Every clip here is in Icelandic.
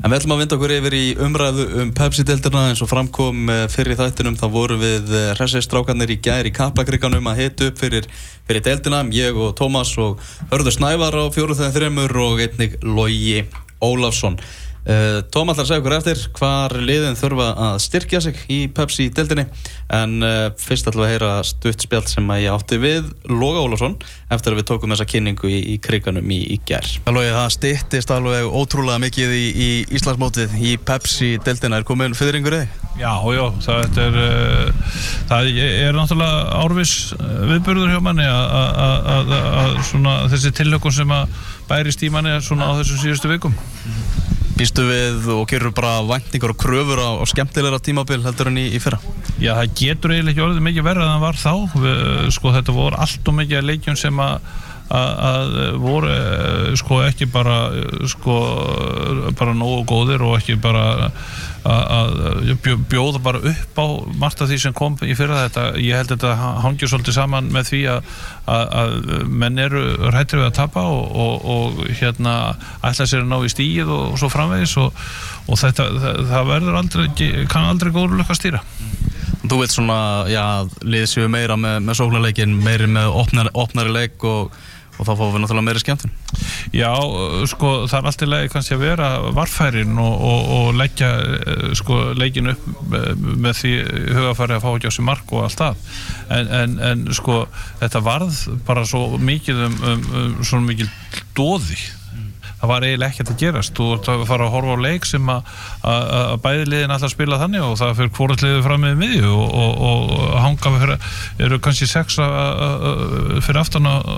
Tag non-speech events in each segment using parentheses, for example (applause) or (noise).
En við ætlum að vinda okkur yfir í umræðu um Pepsi-deltina eins og framkom eh, fyrir þættinum þá voru við hressistrákarnir í gæri í Kaplakriganum að hita upp fyrir, fyrir deltina ég og Tómas og Hörður Snævar á fjóruð þegar þreymur og einnig Lógi Ólafsson Uh, Tóm ætlar að segja okkur eftir hvar liðin þurfa að styrkja sig í Pepsi-dildinni en uh, fyrst ætlum við að heyra stutt spjált sem að ég átti við Loga Ólafsson eftir að við tókum þessa kynningu í, í kriganum í, í gerð. Alveg það styrtist alveg ótrúlega mikið í, í Íslandsmótið í Pepsi-dildina. Er komin fyrringur eða? Já, já, það er, uh, það er náttúrulega árvis viðbörður hjá manni að þessi tillökun sem að bærist í manni svona á þessum síðustu vikum. Býstu við og gerur bara væntingar og kröfur á, á skemmtilegra tímabil heldur enn í, í fyrra? Já, það getur eiginlega ekki orðið mikið verða en það var þá. Við, sko, þetta voru allt og mikið leikjum sem að að voru sko ekki bara sko bara nógu góðir og ekki bara að bjóða bara upp á margt af því sem kom í fyrra. Þetta ég held að þetta hangjur svolítið saman með því að, að, að menn eru rættir við að tapa og, og, og hérna ætla sér að ná í stíð og, og svo framvegis og þetta það, það verður aldrei kann aldrei góður lökka að stýra. Þú veit svona, já, liðsjöu meira með, með sóknarleikin, meiri með opnari leik og og þá fáum við náttúrulega meira skemmtun. Já, sko, það er alltaf leið kannski að vera varfærin og, og, og leggja sko, leikin upp með því hugafæri að fá ekki á sig mark og allt það. En, en, en sko, þetta varð bara svo mikið um, um, um svona mikið dóði það var eiginlega ekkert að gerast. Þú ert að fara að horfa á leik sem að, að, að bæðiliðin alltaf spila þannig og það fyrir hvortliðið fram með miðju og, og, og hanga fyrir, eru kannski sex fyrir aftan að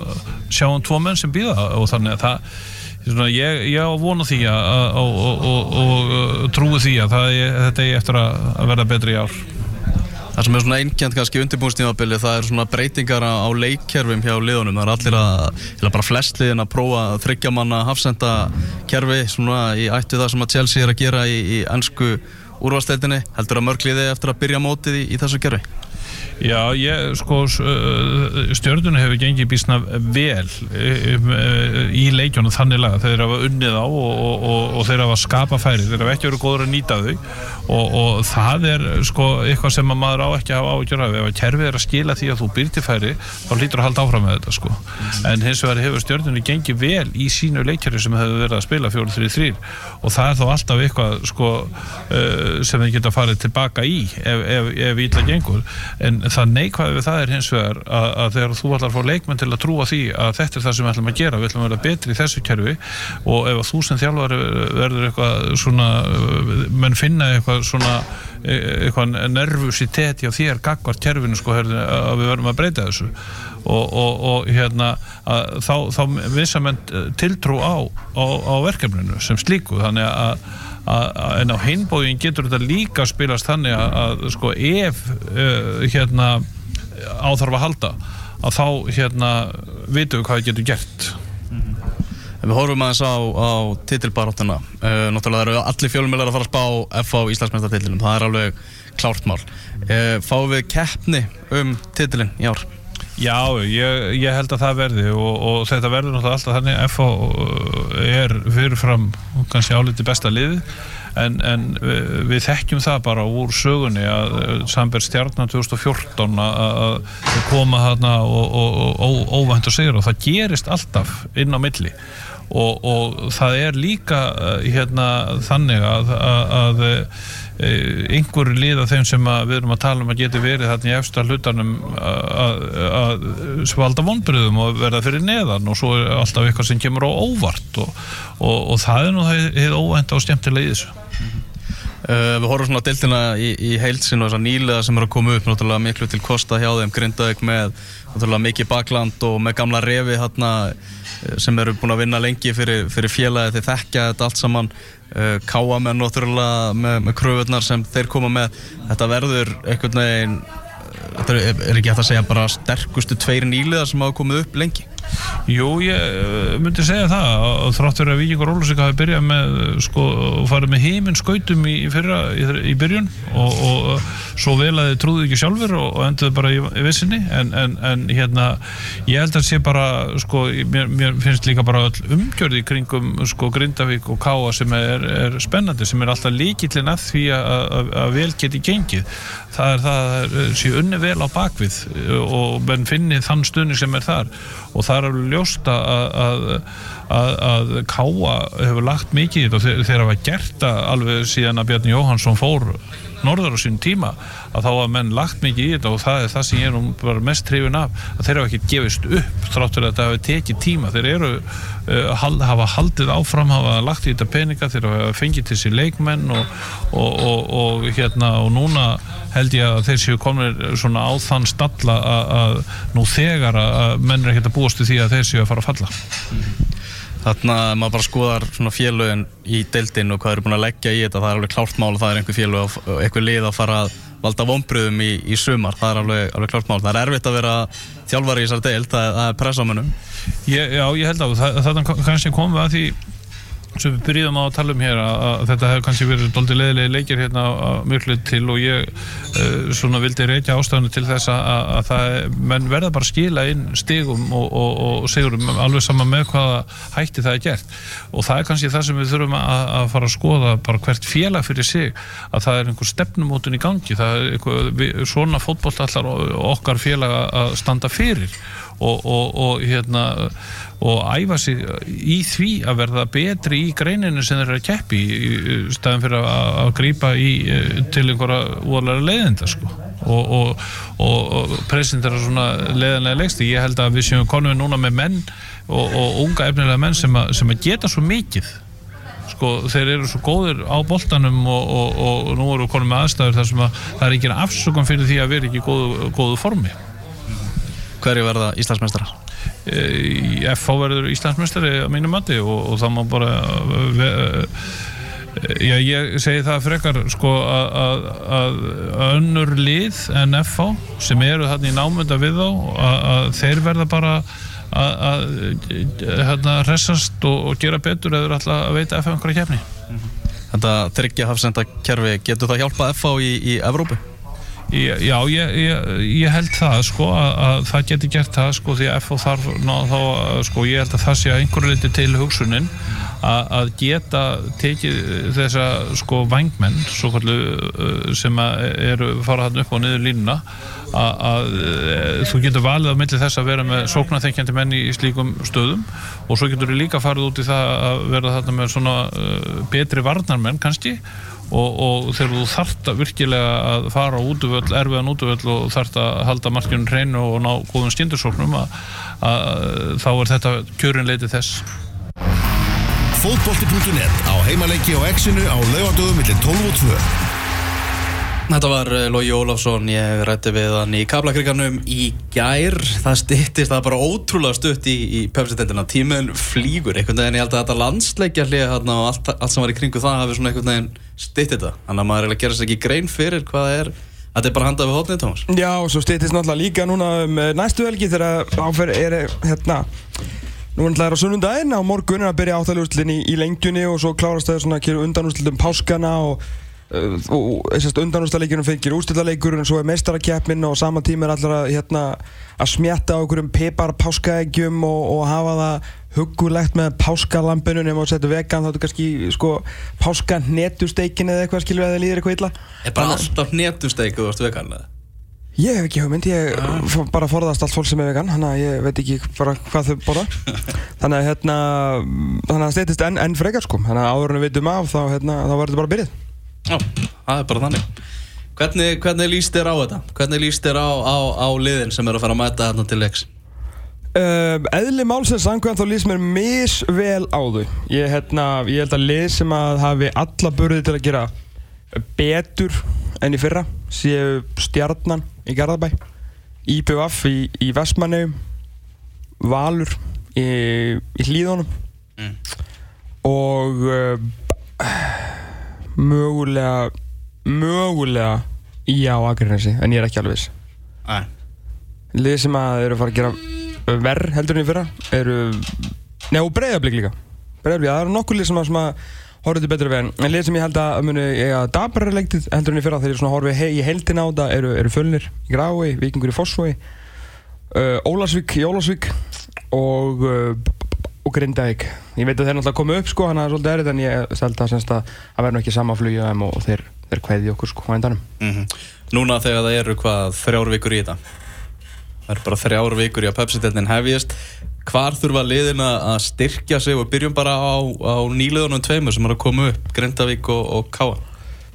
sjá um tvo menn sem býða og þannig að það Svona, ég, ég á vonu því að, og, og trúi því að það, þetta er eftir að verða betri í ár Það sem er svona einkjent kannski undirbúinstímabili það er svona breytingar á leikkerfum hjá liðunum. Það er allir að, eða bara flest liðin að prófa þryggjamanna hafsenda kerfi svona í ættu það sem að Chelsea er að gera í, í ennsku úrvasteildinni. Heldur að mörgliði eftir að byrja mótið í, í þessu kerfi? Já, ég, sko, stjórnuna hefur gengið bísna vel í leikjónu þannig laga. Þeir hafa unnið á og, og, og, og þeir hafa skapa færi. Þeir hafa ekki verið góður að nýta þau og það er, sko, eitthvað sem maður á ekki að hafa ágjör af. Ef kerfið er að skila því að þú byrti færi, þá lítur að halda áfram með þetta, sko. En hins vegar hefur stjórnuna gengið vel í sínu leikjari sem hefur verið að spila 4-3-3 og það er þá alltaf eitthvað, sko, sem þeir geta farið tilbaka í ef, ef, ef það neikvæði við það er hins vegar að, að þegar þú ætlar að fá leikmenn til að trúa því að þetta er það sem við ætlum að gera, við ætlum að vera betri í þessu kerfi og ef þú sem þjálfari verður eitthvað svona menn finna eitthvað svona eitthvað nervusitet hjá þér gagvart kerfinu sko að við verðum að breyta þessu. Og, og, og hérna þá, þá vissa menn tiltrú á, á, á verkefninu sem slíku. Þannig að en á hinbóðin getur þetta líka spilast þannig að, að sko ef uh, hérna áþarf að halda að þá hérna vitum við hvað það getur gert mm -hmm. Við horfum aðeins á, á titilbaráttuna uh, náttúrulega eru allir fjölumiljar að fara að spá F á Íslandsmyndartitilum, það er alveg klárt mál uh, Fáum við keppni um titilin í ár? Já, ég, ég held að það verði og, og þetta verður náttúrulega alltaf þannig FH er fyrirfram kannski áliti besta liði en, en við þekkjum það bara úr sögunni að Samberg Stjarnan 2014 að koma þarna og, og, og óvænt að segja og það gerist alltaf inn á milli. Og, það er líka eh, hérna, þannig að, að, að eh, einhverju lið af þeim sem við erum að tala um að geti verið þarna í eftir hlutanum að, að svalda vonbröðum og verða fyrir neðan og svo er alltaf eitthvað sem kemur á óvart og, og, og það er nú það óvænt á stjæmtilega í þessu mm -hmm. uh, Við horfum svona deltina í, í heilsin og þessar nýlega sem eru að koma upp náttúrulega miklu til kosta hjá þeim Grindavík með náttúrulega mikið bakland og með gamla revi hérna sem eru búin að vinna lengi fyrir, fyrir félagi þeir þekkja þetta allt saman uh, káamenn náttúrulega með, með kröfunar sem þeir koma með. Þetta verður einhvern veginn þetta er, er ekki hægt að segja bara sterkustu tveiri nýliðar sem hafa komið upp lengi Jú, ég uh, myndi segja það og þrátt fyrir að Víkingur Ólusík hafi byrjað með uh, sko, farið með heiminn skautum í, fyrra, í, í byrjun og, og uh, svo vel að þið trúðu ekki sjálfur og, og enduðu bara í, í vissinni en, en, en hérna ég held að sé bara, sko, mér, mér finnst líka bara umgjörði kringum sko Grindavík og Káa sem er, er spennandi, sem er alltaf líkillin að því að, vel geti gengið. Það er það að sé unni vel á bakvið og menn finni þann stunning sem er þar. Og það er alveg ljóst að, að, að, að Káa hefur lagt mikið í þetta þeir, þeir hafa gert það alveg síðan að Bjarni Jóhansson fór norður á sín tíma að þá hafa menn lagt mikið í þetta og það er það sem ég er mest trefin af að þeir hafa ekki gefist upp þráttur að þetta hafi tekið tíma. Þeir eru, uh, hafa haldið áfram hafa lagt í þetta peninga, þeir hafa fengið til sér leikmenn og, og, og, og hérna og núna held ég að þeir séu komin svona á þann stalla að nú þegar að menn er ekkert að búast í því að þeir séu að fara að falla Þannig að maður bara skoðar svona félögin í deildin og hvað eru búin að leggja í þetta. Það er alveg klárt mál og það er einhver félög og einhver lið að fara að valda vonbröðum í, í sumar, það er alveg, alveg klárt mál. Það er erfitt að vera þjálfari í þessar deild. Það, það er pressamönnum Já, ég held að það, það kannski komum við að því sem við byrjum á að tala um hér að, þetta hefur kannski verið doldið leðilegi leikir hérna mjög til og ég uh, svona vildi reykja ástæðinu til þess að, að það, menn verða bara skila inn stigum og, og, og sigurum alveg sama með hvaða hætti það er gert. Og það er kannski það sem við þurfum að, að fara að skoða bara hvert félag fyrir sig að það er einhver stefnumótun í gangi það er einhver, við, svona fótboll allar okkar félag að standa fyrir og, og hérna og æfa sig í því að verða betri í greininu sem þeir eru að keppi í staðin fyrir að, að grýpa í til einhverja úrlega leiðinda sko. og, og, og presentera svona leiðanlega leiksti ég held að við séum konum núna með menn og, og unga efnilega menn sem að, sem að geta svo mikið. Sko, þeir eru svo góðir á boltanum og nú eru konum með aðstæður þar sem að það er ekki afsökum fyrir því að vera ekki í góðu, góðu formi Hverju verða Íslandsmeistarar? í FH verður Íslandsmestari á mínu mati og, og það má bara ve, já, ég segi það frekar sko að, að önnur lið en FH sem eru þarna í námynda við þá að, að þeir verða bara að hérna resast og, og gera betur eða alltaf að veita FH einhverja kefni Þetta þryggja hafsenda kerfi, getur það hjálpað FH í, í Evrópu? Já, ég, ég, ég held það sko að, að það geti gert það sko því að FH þarf ná, þá, sko ég held að það sé að einhverju liti til hugsunin að, að geta tekið þessa sko vangmenn uh, sem eru farað hann upp á niður línuna að, að uh, þú getur valið á milli þess að vera með sóknarþenkjandi menn í slíkum stöðum og svo getur þú líka farið út í það að vera þarna með svona uh, betri varnarmenn kannski og, og þegar þú þart að virkilega að fara á útvöld, erfiðan útvöld og þart að halda markjörnum hreinu og ná góðum að þá er þetta kjörinleiti þess. Fótbolti.net á heimaleiki og exinu á laugadöðum millir 12 og 2 Þetta var eh, Lógi Ólafsson, ég rætti við hann í Kaplakriganum í gær. Það stittist, það er bara ótrúlega stutt í, í pepsiteldina. Tíminn flýgur einhvern veginn, ég held að þetta landsleikja hlið og allt, allt sem var í kringu það hafi svona einhvern veginn stittið þetta. Þannig að maður er að gera sér ekki grein fyrir hvað það er. Þetta er bara handað við hótnið, Tómas. Já, og svo stittist náttúrulega líka núna um næstu helgi þegar áferð er hérna Nú er það á sunnundaginn, á morgun er að byrja áttalegustlinn í, lengjunni og svo klárast það svona að kera undanústlinn um páskana og og undanúrstaleikjunum fengir úrstöldaleikur en svo er meistarakeppminn og sama tíma er allar að, hérna, að smjatta á einhverjum pepar páskaeggjum og, og hafa það hugulegt með páskalampinu nema að setja vegan þá er þetta kannski sko, páskanetusteikin eða eitthvað skilur að það líður eitthvað illa Er bara alltaf netusteik þú varst vegan eða? Ég hef ekki hugmynd, ég ah. bara forðast allt fólk sem er vegan þannig að ég veit ekki bara hvað þau borða (laughs) þannig að hérna þannig að það steytist enn en frekar sko þannig að áður en við veitum af þá, hérna, þá verður þetta bara byrjað Já, það er bara þannig. Hvernig, hvernig líst þér á þetta? Hvernig líst þér á, á, á liðin sem eru að fara að mæta þarna til leiks? Uh, eðli málsins sangkvæmt þá líst mér misvel á þau. Ég, hérna, ég held að lið sem að hafi alla börði til að gera betur enn í fyrra séu Stjarnan í Garðabæ, IPVF í, í Vestmannau, Valur í, í Hlíðunum mm. og uh, mögulega mögulega í á Akrinesi en ég er ekki alveg viss. Lið sem að eru að fara að gera verð heldur en í fyrra eru, og breyðablík líka. Breyðablík, það eru nokkur lið sem að, sem að horfðu til betra við en, lið sem ég held að muni eiga dabra leiktið heldur en í fyrra þegar ég svona horfi he, í heldina á þetta eru, eru Fjölnir í Grái, Víkingur í Fossvogi uh, Ólasvík í Ólasvík og uh, og Grindavík. Ég veit að þeir náttúrulega komu upp sko hann er svolítið erið en ég held að, semst að að verða nú ekki sama flugja þeim og þeir, þeir kveði okkur sko á endanum. Mhm. Núna þegar það eru hvað þrjár vikur í þetta? Það eru bara þrjár vikur í að Pepsi-deltin hefjist. Hvar þurfa liðin að styrkja sig og byrjum bara á, á nýliðunum tveimur sem eru að koma upp Grindavík og, og Káa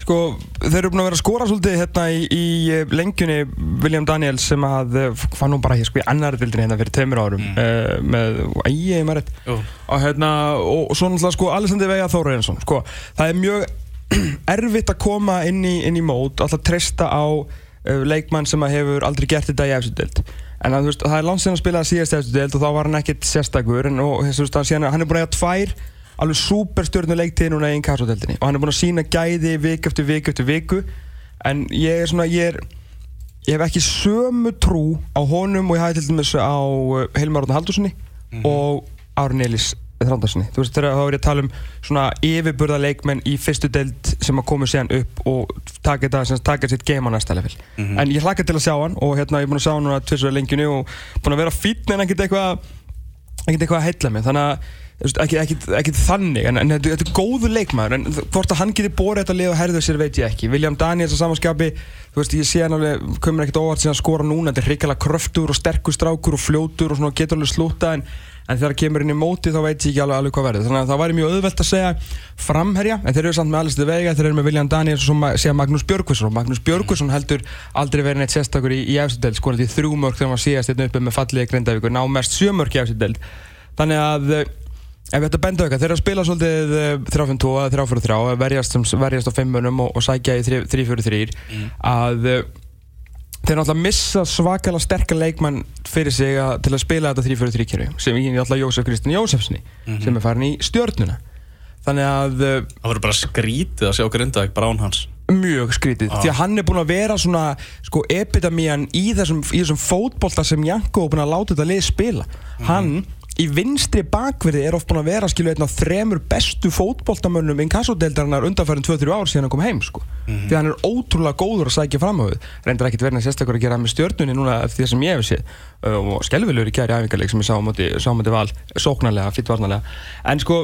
Sko, þeir eru búin að vera að skora svolítið hérna í, í eh, lengjunni William Daniels sem að eh, fann nú bara hér sko í annari dildinni hérna fyrir tveimur árum mm. uh, með, æg, ég maður rétt. Og hérna, og, svo náttúrulega sko Alessandri Veiga Þóraðinsson, sko það er mjög (clears throat) erfitt að koma inn í, inn í mót, alltaf treysta á uh, leikmann sem að hefur aldrei gert þetta í eftir dild en að, veist, það er langt sem að spila síðast eftir dild og þá var hann ekkert sérstakur en og, veist, hann, er búin að eiga tvær alveg superstjórnu leiktíði núna í inkassodeldinni og hann er búin að sína gæði viku eftir viku eftir viku. En ég er svona, ég er ég hef ekki sömu trú á honum og ég hafi til dæmis á uh, Hilmar Róðan Haldurssoni og Árun Elís Þrándarssoni þú veist þegar þá er ég að tala um svona yfirburða leikmenn í fyrstu deild sem að koma síðan upp og taka þetta taka sitt game á næsta level. En ég hlakka til að sjá hann og hérna ég er búin að sjá hann tvisur lengjunni og búin að vera fítn en ekkert eitthvað ekkert eitthvað að heilla mig. Þannig að ekki, þannig en, en þetta, þetta er góður leikmaður en hvort að hann geti borið þetta lið og herðu sér veit ég ekki. William Daniels á samanskapi þú veist ég sé hann alveg komur ekkert óvart síðan að skora núna þetta er hrikalega kröftur og sterkur strákur og fljótur og svona getur alveg slúta en, en þegar það kemur inn í móti þá veit ég ekki alveg, alveg hvað verður. Þannig að það væri mjög auðvelt að segja framherja en þeir eru samt með Alistair Veiga þeir eru með William Daniels og segja Magnús Björgvinsson. Og Magnús Björgvinsson heldur aldrei verið neitt sérstakur í, í efstudeld skorandi þrjú mörg þegar var síðast einn uppi með fallið Grindavík og ná mest sjö mörg í efstudeld þannig að ef við ættum að benda auka, þeir eru að spila svolítið eh, 3-5-2 eða 3-4-3 að verjast, verjast á fimmönum og, og sækja í 3-4-3 að eh, þeir náttúrulega missa svakalega sterkar leikmann fyrir sig að, til að spila þetta 3-4-3 kerfi sem ég náttúrulega Jósef Kristinn Jósefsni sem er farin í stjörnuna. Þannig að eh, Það verður bara skrítið að sjá Grindavík brán hans. Mjög skrítið því að hann er búinn að vera svona sko epitamían í þessum, þessum fótbolta sem Janko er búinn að láta þetta lið spila. Hann í vinstri bakverði er oft búinn að vera skilu einn af þremur bestu fótboltamönnum inkassodeildarinnar undanfærin 2-3 ár síðan hann kom heim sko. Því að hann er ótrúlega góður að sækja fram á við. Reyndar ekkert verið sérstakur að gera með stjörnunni núna eftir það sem ég hef séð. Og skelvilegur í kæri æfingarleik sem ég sá á móti, sá á móti val sóknarlega, fitt varnarlega. En sko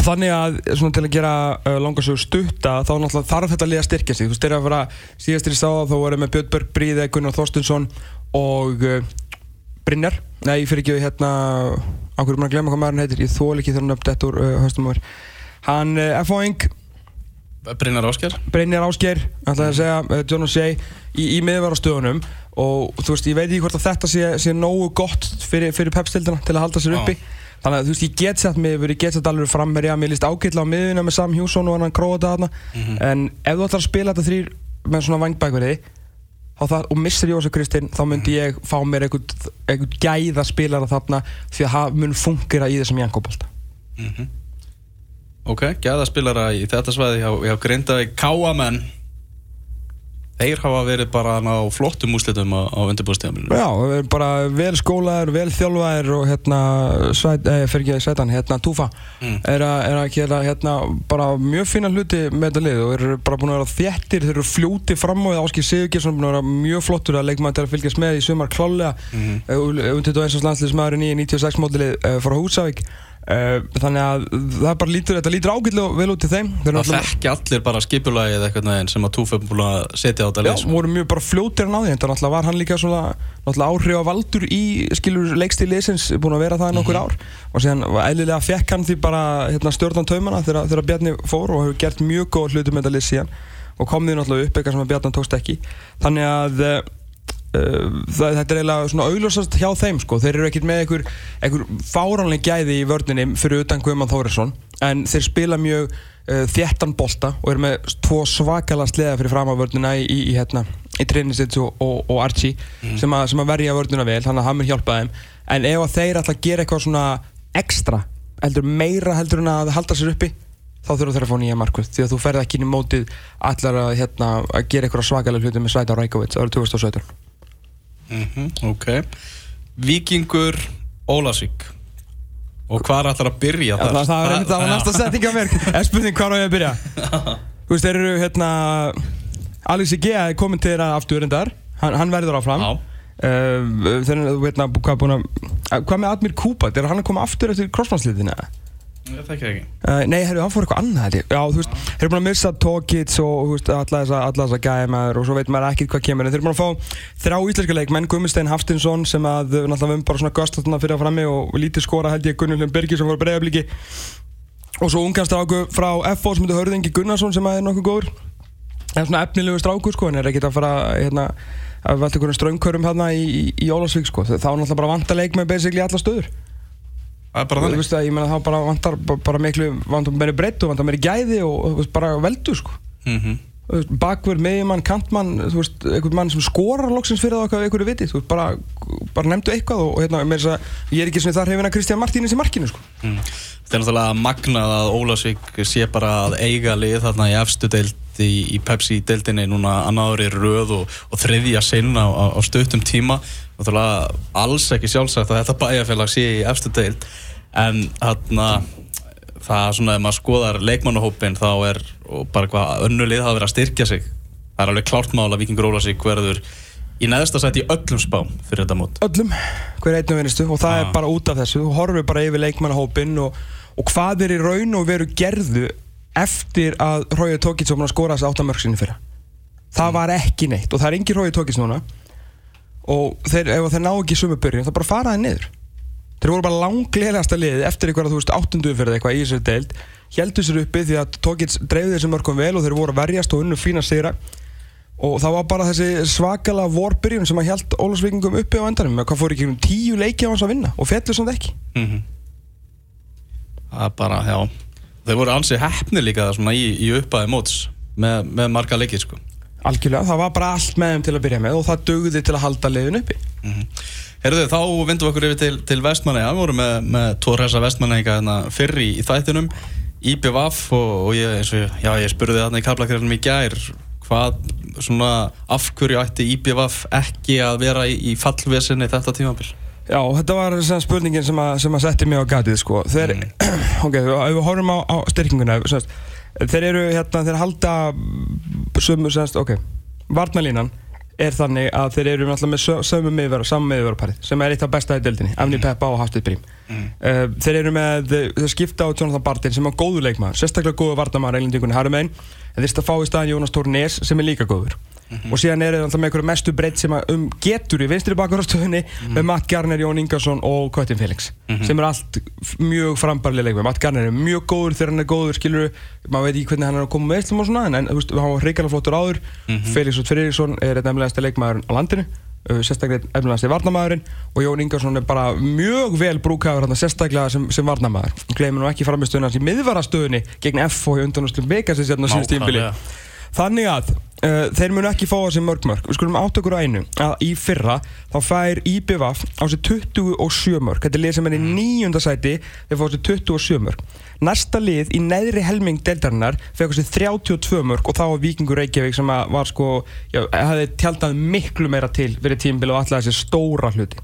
Þannig að svona til að gera uh, langarsögur stutta þá náttúrulega þarf þetta lið að styrkja sig. Þú eru að vera síðastir í stáða þá voru með Björn Börg Bríði, Gunnar Þorstinsson og uh, Brynjar. Nei fyrir ekki hérna á hverju maður að glemma hvað maður hann heitir? Ég þól ekki þegar hann upp þetta úr uh, höstum áður hann uh, F.O.ing Brynjar Ásker Brynjar Ásker ætlaði að segja uh, John O'Shea í, í miðvarastöðunum og þú veist ég veit ekki hvort að þetta sé, sé nógu gott fyrir, fyrir pepstildina til að halda sér Já. uppi þannig að þú veist ég get sett mig ég get sett alveg framherja mér líst ágætla á miðuna með Sam Hjússon og hann króða þarna. En ef þú ætlar að spila þetta þrýr með svona vangbækverði það, og missir Jósef Kristinn þá myndi ég fá mér einhvern, gæða spilara þarna því að það mun fungera í þessum jankóbolta Ok, gæðaspilara í þetta svæði hjá, hjá Grindavík. Káamenn Þeir hafa verið bara á flottum úslitum á, á undirbúrstíðamilinu Já, bara vel skólaðir, vel þjálfaðir og hérna, svæt, eh, fyrir ekki sætan, hérna, Túfa er að, er að gera hérna bara mjög fína hluti með þetta lið og eru bara búin að vera þéttir, þeir eru fljóti fram því Áskil Sigurgjesson búin að vera mjög flottur að leikmann til að fylgjast með í sumar klálega mm -hmm. um 21. landsliðsmaðurinn í 96 mótilið uh, frá Húsavík uh, þannig að það bara lítur, þetta lítur ágætlega vel út til þeim. Það þekki allir bara skipulagið eitthvað neginn sem að Túf er búin að setja á þetta Já, lið sko. voru mjög bara fljótir að ná því, en það náttúrulega var hann líka svona áhrif á valdur í skilur leikstíliðsins, búin að vera það nokkur ár. Og síðan eðlilega fekk hann því bara hérna, stjórnan taumana þegar, þegar Bjarni fór og hefur gert mjög góð hluti með þetta lið síðan. Og kom því náttúrulega upp eitthvað sem að Bjarni tókst ekki. Þannig að uh, það, þetta er eiginlega svona augljósast hjá þeim sko. þeir eru ekkert með einhver, einhver fáránleg gæði í vörninni fyrir utan Guðmann Þórisson en þeir spila mjög uh, þéttan bolta og eru með tvo svakala sleða fyrir fram á vörnina í, í, í, hérna, í Trinisits og, og, og Archie sem, að, sem að verja vörnina vel þannig að hann mun hjálpa þeim. En ef þeir ætla að gera eitthvað svona ekstra heldur meira heldur en að halda sér uppi þá þurfa þeir að fá nýja markvöld því að þú ferð ekki inn í mótið allar að, hérna, að gera eitthvað svakalega hluti með Svæta Rækovits árið 2017 Mhm, Ok. Víkingur Ólasvík Og hvað er allar að byrja þar? það var einmitt var næsta (laughs) setning af mér. En spurning hvað ég að byrja? (laughs) Þú veist, þeir eru hérna Alex G. er komin til þeirra aftur endar Hann, hann verður áfram. Uh, Þeir eru, veitna, hvað er búin að eh, Hvað með Admir Kubat, er hann að koma aftur eftir crossmannsliðina? Ég þekki ekki. Uh, nei, herru, hann fór eitthvað annað ég. Já, þú veist, þeir eru búin að missa Tókits og alla þessa, alla þessa gæmaður og svo veit maður ekkert hvað kemur en þeir eru búin að fá þrjá íslenska leikmenn Guðmundsstein Haftinsson sem að uh, náttúrulega um bara svona göstlátuna fyrir að frammi og lítið skora held ég Hlum Birgir sem voru breyðablíki og svo ungan stráku frá FO sem heitir Hörðingi Gunnarsson sem er nokkuð góður. Það er svona efnilegu stráku sko en er ekkert að fara hérna að velta einhverjum ströngkörum hérna í, í, í Ólasvík sko. Þá er náttúrulega bara vanta leikmenn basically í alla stöður Það er bara Þú þannig veist að ég meina þá bara vantar bara, miklu, vantar meiri breytt og vantar meiri gæði og þú veist, bara veldu sko. Þú veist, bakverð, meðjumann, kantmann þú veist, einhvern mann sem skorar loksins fyrir það okkar einhverju viti, þú veist, bara, bara nefndu eitthvað og, hérna, með þess að ég er ekki svona þar hefina Kristján Martínis í markinu sko Mm. Það er náttúrulega magnað að Ólasvík sé bara að eiga lið þarna í efstu deild í, í Pepsi-deildinni núna annar ári röð og, og þriðja sinn á, á, á stuttum tíma náttúrulega alls ekki sjálfsagt að þetta bæjarfélag sé í efstu deild en þarna það er svona ef maður skoðar leikmannahópin þá er og bara hvað önnu lið hafa verið að styrkja sig. Það er alveg klárt mál að Víkingur Ólasvík verður í neðsta sæti í öllum spám fyrir þetta mót. Öllum, hver einn og vinnistu og það Já. er bara út af þessu, þú horfir bara yfir leikmannahópinn og, og hvað er í raun og veru gerðu eftir að Tókits var búin að skora þessi áttamörk sinni fyrra? Það var ekki neitt og það er engin Róið Tókits núna og þeir, ef þeir ná ekki sumu byrjun þá bara fara þeir niður. Þeir voru bara langlegasta liðið eftir eitthvað þú veist áttundu fyrir eitthvað í þessari deild heldur sér uppi því að Tókits dreifði þessum mörkum vel og þeir voru að verjast og unnu fína sigra. Og það var bara þessi svakala vorbyrjun sem að held Ólafsvíkingum uppi á endanum. Með hvað fór ekki um tíu leiki á hans að vinna og fjallu samt ekki. Mhm. Það er bara, já Þeir voru ansið heppni líka í, í uppæði móts með, með marga leikir sko algjörlega, það var bara allt með þeim til að byrja með og það dugði til að halda liðin uppi. Herðu þá vindum við okkur yfir til, til Vestmanneja Við vorum með, með tvo hressa Vestmanneja hérna, fyrr í, í þættinum. IBVF og, og ég, eins og, já, ég spurði þarna í kaplakræðinum í gær hvað svona af hverju ætti IBVF ekki að vera í, í fallvesinni þetta tímabil? Já, þetta var sem spurningin sem að, sem að setti mig á gatið sko. Þeir, (clears throat) ok, ef við horfum á, á styrkinguna semst, Þeir eru hérna, þeir halda sömu, semst, ok Varnalínan er þannig að þeir eru náttúrulega með sö- sömu miðverð saman miðverðarparið sem er eitt af besta í deildinni Afni Peppa og Hafstid Brím uh, Þeir eru með, þeir skipta á Jonathan Bartin sem er góðu leikmaður, sérstaklega góðu varnamaður eilindingunni Harumegin, en þeir stað fá í staðan Jónas Tór Nes sem er líka góður og síðan er það með einhverju mestu breytt sem um getur í vinstri bakarastöðunni með Matt Garner, Jón Ingarsson og Kvötin Felix sem er allt mjög frambarlega leikmið Matt Garner er mjög góður þegar hann er góður skilur, maður veit ekki hvernig hann er að koma með og svona, en, en þú veist, hann var hreikala flottur áður. Felix Út Friðriksson er einn efnilegasti leikmaður á landinu sérstaklega efnilegasti varnamaðurinn og Jón Ingarsson er bara mjög vel brúkaður hann sérstaklega sem, sem varnamaður gleymið nú ekki Þannig að uh, þeir munu ekki fá á sig mörg mörg Við skulum átt okkur á einu að í fyrra þá fær IBVF á sig 27 mörg Þetta er lið sem er í nýjunda sæti þeir fá sig 27 mörg Næsta lið í neðri helming deildarinnar fekk sig 32 mörg og þá var Víkingur Reykjavík sem var sko já, hefði tjaldað miklu meira til fyrir tímbil og alltaf þessi stóra hluti.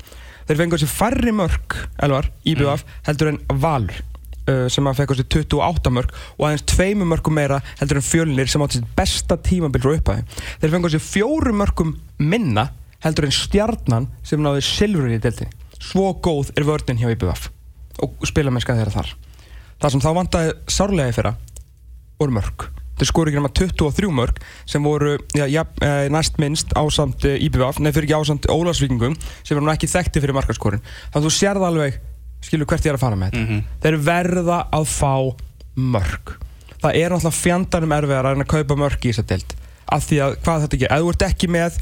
Þeir fengu á sig færri mörg, Elvar, IBVF heldur en Valur uh, sem að fekk á sig 28 mörg og aðeins tveimu mörgum meira heldur en fjölnir sem átti sitt besta tímabil frá upphæði. Þeir fengu á sig fjóru mörgum minna heldur en stjarnan sem náði silfurinn í delti. Svo góð er vörnin hjá IBVF og spila mennska þeirra þar. Það sem þá vantaði sárlega í fyrra voru mörg. Þeir skoru ekki nema 23 mörg sem voru já, ja, e, næst minnst ásamt e, IBVF, nei fyrir ekki ásamt Ólarsvíkingum sem var nú ekki þekkti fyrir markaskorin. Þannig að þú sérð alveg, skilur hvert ég er að fara með þetta. Þeir verða að fá mörg. Það er náttúrulega fjandanum erfiðar að að kaupa mörg í þessa deild. Af því að hvað þetta gerir, ef þú ert ekki með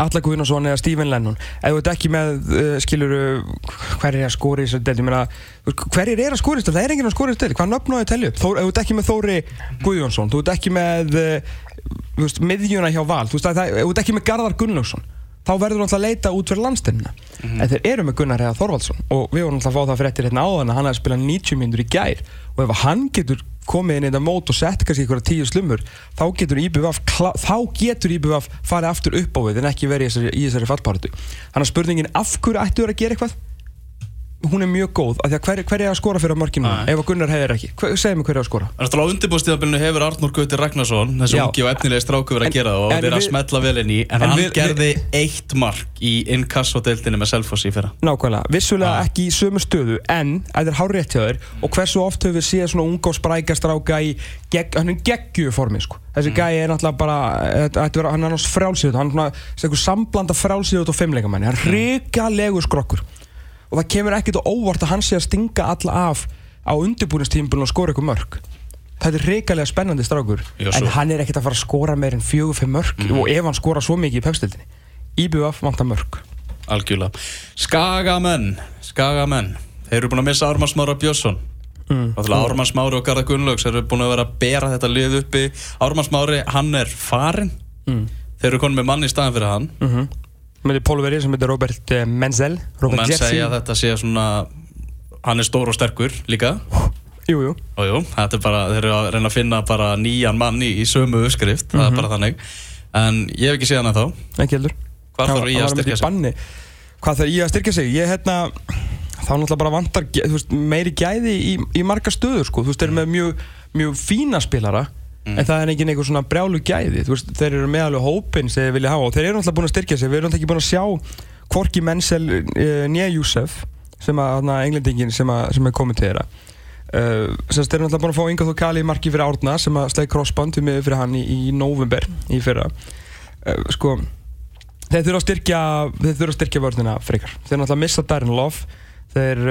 Alla Guðnason eða Stephen Lennon ef þú ert ekki með, uh, skilur hver er að skora í þessu deild, ég meina hver er að skora í þessu deild, það er enginn að skora í þessu deild hvað nöfn á að telja ef þú ert ekki með Þóri Guðjónsson, þú ert ekki með uh, miðjuna hjá Val, þú veist, það, ef þú ert ekki með Garðar Gunnlaugsson þá verður alltaf að leita út fyrir landstennina en þeir eru með Gunnar Heiðar Þorvaldsson og við vorum alltaf að fá það fyrir eftir hérna áðan að hann er að spila 90 mínútur í gær. Og ef hann getur komið inn í þetta mót og sett kannski einhverja tíu slumur þá getur IBVF þá getur IBVF farið aftur upp á við en ekki verið í þessari, í þessari fallpartu þannig að spurningin af hverju ættu þeir að gera eitthvað hún er mjög góð af því að hver, hver er að skora fyrir mörkinu Nei. ef að Gunnar Heiðar ekki, hver, segðu mig hver er að skora Náttúrulega á undirbúrstíðabilinu hefur Arnór Gauti Ragnarsson þessi ungi og efnilegi stráku verið að gera það og verið að við- smetla vel inn í en, en hann við- gerði eitt mark í inkasso-deildinni með Selfoss í fyrra Nákvæmlega, vissulega Ah. ekki í sömu stöðu en þetta er hár rétt hjá þér og hversu oft höfum við séð svona unga og spræka stráka í gegg, hann er geggju formi sko. þessi mm. gæi er náttúrulega bara vera, hann er náttúrulega frálsýðut hann er svona samblanda frálsýðut og fimmleikamanni hann er hrikalegu skrokkur og það kemur ekkert á óvart að hann sé að stinga alla af á undirbúinistímbunum og skora ykkur mörg þetta er hrikalega spennandi strákur. Já, en hann er ekkert að fara að skora meir en fjögur fimm mörg og ef hann skora svo mikið í pepstildinni IBF vantar mörg algjörlega. Skagamenn, Skagamenn þeir eru búin að missa Ármann Smára Björnsson. Mm. Ármann Smári og Garðar Gunnlaugs eru búin að vera að bera þetta lið uppi. Ármann Smári, hann er farinn. Mm. þeir eru konið með mann í staðan fyrir hann. Mm með því pólveri sem heitir Robert eh, Menzel Robert segja að þetta sé svona hann er stór og sterkur líka jú, jú. og jú, þetta er bara, þeir eru að reyna að finna bara nýjan mann í, sömu uppskrift það Mhm. er bara þannig en ég hef ekki séð hann þá ekki heldur Hann- þarf hann að styrkja sig? hvað þarf ég að styrkja sig ég hérna þá náttúrulega bara vantar veist, meiri gæði í, í marga stöður sko. þú veist, þeir eru með mjög, mjög fína spilara Mm. en það er ekki einhver svona brjálu gæði. Veist, þeir eru með alveg hópin sem þeir vilja hafa og þeir eru náttúrulega búin að styrkja sig. Við erum náttúrulega ekki búin að sjá Korki Menzel uh, nýja Júsef sem að englendingin sem, að, sem er komið til þeirra. Uh, sem þeir eru náttúrulega búin að fá Inga Þó Kali í marki fyrir Árna sem að sleið crossband við mig fyrir hann í, í november í fyrra. Uh, sko þeir þurfa að styrkja þeir þurfa að styrkja vörðina frekar. Þeir náttúrulega missa Darren Love þeir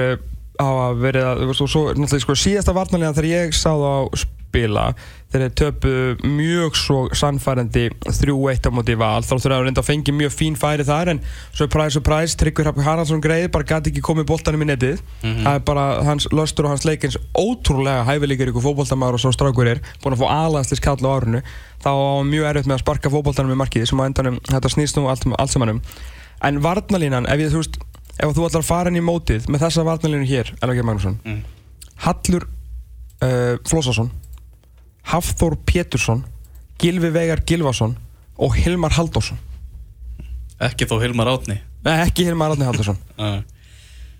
hafa verið að og svo, svo sko síðasta varnarlega þegar ég sá þá spila. Þeir töpu mjög svo sannfærandi 3-1 á móti val. Þá þurfa að reynda að fengi mjög fín færi þar en surprise surprise Tryggvi Hrafn Haraldsson greið bara gæti ekki komið boltanum í netið. Það er bara hans löstur og hans leikins ótrúlega hæfileikir ykkur fótboltamaður og svo strákur er búin að fá aðlæðslis kall á árunu þá hann mjög erfitt með að sparka fótboltanum í markið sem á endanum þetta snýst nú allt, allt saman um. En varnalínan, ef ég þú veist ef þú fara inn í mótið með þessa varnalínu hér Geir Magnússon. Mm. Hallur uh, Flósason Hafþór Pétursson Gilvi Veigar Gilvason og Hilmar Halldórsson. Ekki þó Hilmar Átni Nei, ekki Hilmar Átni Halldórsson. (laughs) Uh,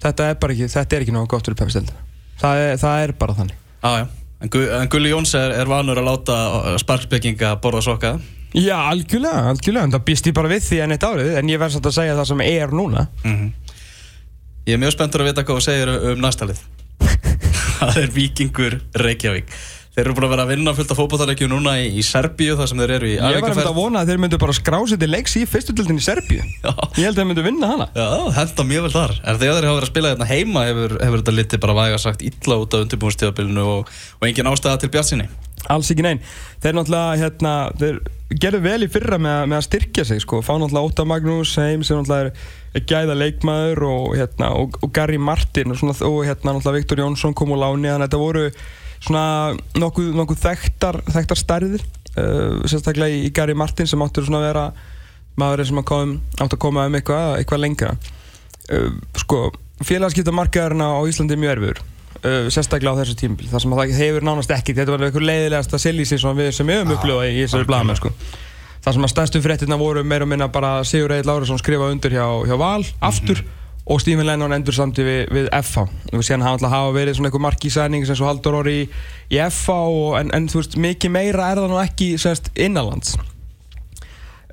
þetta er bara ekki, þetta er ekki náttúrulega gott fyrir pepsildina það, það er bara þannig. Á, já. en, Gu, en Gulli Jóns er, er vanur að láta sparkspekkinga borða soka Já, algjörlega, algjörlega, en það býst ég bara við því enn eitt árið en ég verð samt að segja það sem er núna. Ég er mjög spenntur að vita hvað þú segir um næsta lið. (laughs) Það er Víkingur Reykjavík þeir eru búin að vera að vinna fullt af fótballtarleikju núna í, í Serbíu þar sem þeir eru í Ég var að mynda að vona að þeir myndu bara skrásið til leiks í fyrstutildin í Serbíu. Já. Ég held að þeir myndu vinna hana. Já, henda mjög vel þar. En þegar þeir hafa verið að spila hérna heima hefur, hefur þetta litið bara væga sagt illa út af undirbúinstíðabilinu og, og engin ástæða til bjartsinni Alls ekki neinn Þeir náttúrulega, hérna, þeir gerðu vel í fyrra með, að- með að styrkja sig sko. Fá náttúrulega er, er gæða leikmaður og, hérna, og, og Gary Martin og, svona, og hérna náttúrulega Viktor Jónsson kom úr láni. Þannig að þetta voru svona nokkuð, nokkuð þekktar, þekktar stærðir uh, Sérstaklega í, í Gary Martin sem áttur svona að vera maðurinn sem að kom, átt að koma um eitthvað, eitthvað lengra. Uh, Sko, félagskiptamarkaðurinn á Íslandi er mjög erfiður uh, sérstaklega á þessu tímbil þar sem að það hefur nánast ekki þetta var eitthvað leiðilegasta silísi sem við sem við höfum upplifað í þessari blaðmenn sko. þar sem að stærstu fréttina voru meira og minna bara Sigur Egil Lárusson skrifa undir hjá, hjá Val aftur og Stephen Lennon endur samti við, við FH og síðan hafa alltaf hafa verið svona eitthvað markísæning sem svo Haldur Orri í, í FH og, en, en þú veist mikið meira er það nú ekki semst innanlands.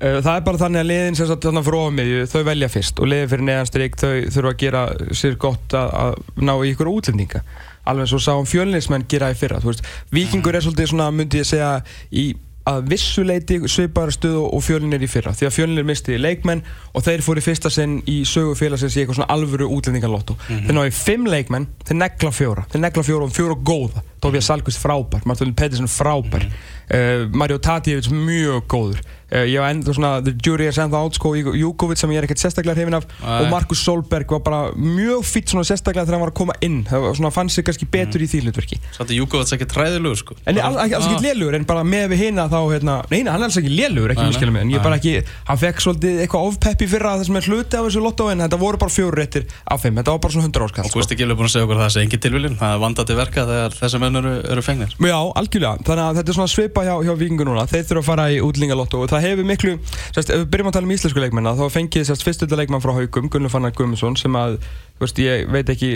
Uh, Það er bara þannig að liðin sagt þarna frá miðju, þau velja fyrst og liðin fyrir neðanstrík þau þurfa að gera sér gott að, að ná í ykkur útlendinga. Alveg og sáum fjölnismenn gera í fyrra þú veist, vikingur er svolítið svona myndi ég segja í að vissuleiti svipaðar stöðu og fjölinir í fyrra. Því að fjölinir misti leikmenn og þeir fóru í fyrsta sinn í sögu félagsins í eitthvað svona alvöru útlendingalotto. Þeir náðu í fimm leikmenn, þeir negla fjóra. Þeir negla fjóra og fjóra góða. Tóbjörn Salkvist frábær, Martin Pettersson frábær. Uh, Mario Tatievits mjög góður ég var enda svona the jury is ennþá out sko Júkovic sem ég er ekkert sérstaklega hrifin af Nei. og Markus Solberg var bara mjög fýtt svona sérstaklega þegar hann var að koma inn. Það var svona fann sig kannski betur í því hlutverki. Satt að Júkovats ekki træðilegur sko. En ég er alls ekki Ah. lélugur en bara með við hina þá hérna, Nei, nei, hann er alls ekki lélugur, ekki miskilja mig En ég er bara ekki, hann fekk svolítið eitthvað ofpeppi fyrra þess með hluti af þessu lotto En þetta voru bara fjóru réttir af þeim, þetta var bara svona 100 áskall Og Gusti Gilur er búin að segja okkur að það sé engin tilviljun. Það er vandað til verka þegar þessi menn eru, eru fengnir. Já, algjörlega, þannig að þetta er svona svipa hjá, hjá vikingu núna. Þeir þurfa að fara í útlingalotto og það hefur miklu sérst, Ef við byrjum að tala um íslensku leikmenna þá fengið sérst fyrstölda leikmann frá Haugum Gunnar Fannar Guðmundsson sem að veist, ég veit ekki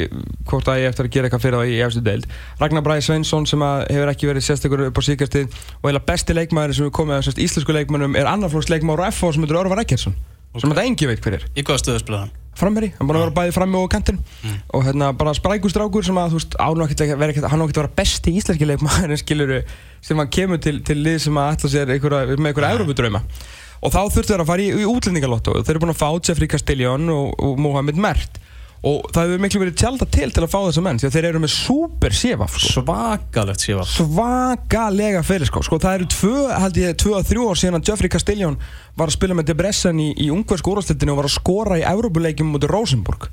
hvort að ég eftir að gera eitthvað fyrir það í efstu deild. Ragnar Bræði Sveinsson sem að hefur ekki verið sérstakur upp á síkastið og eiginlega besti leikmaður sem við komið að sérst, íslensku leikmennum er annarflóks leikmaður á FH sem heitir Örvar Ekkertsson sem þetta engi veit hver er. Í hvaða stöðu spilaði hann? Framherri, hann búin að vera bæði frammi og kantinn. Og hérna bara sprækustrákur sem að þú veist, án og ekkert að vera hann á ekkert að vera besti íslenski leikmaður (laughs) skilur sem hann kemur til, til lið sem að ætla sér einhverja, með einhverja Európa-drauma og þá þurftu þeir að fara í, í útlendingalotto. Þeir eru búin að fá Jeffrey Castellón og, og Mohamed Mert og það hefur miklu verið tjálta til til að fá þessa menn því að þeir eru með super séfaf sko. Svakalegt séfa svakalega fyrir sko. sko það eru tvö, held ég, tvö að þrjú ár síðan að Jeffrey Castellón var að spila með Debrecen í, í ungversku úrvastildinu og var að skora í Európuleikjum mútið Rosenborg.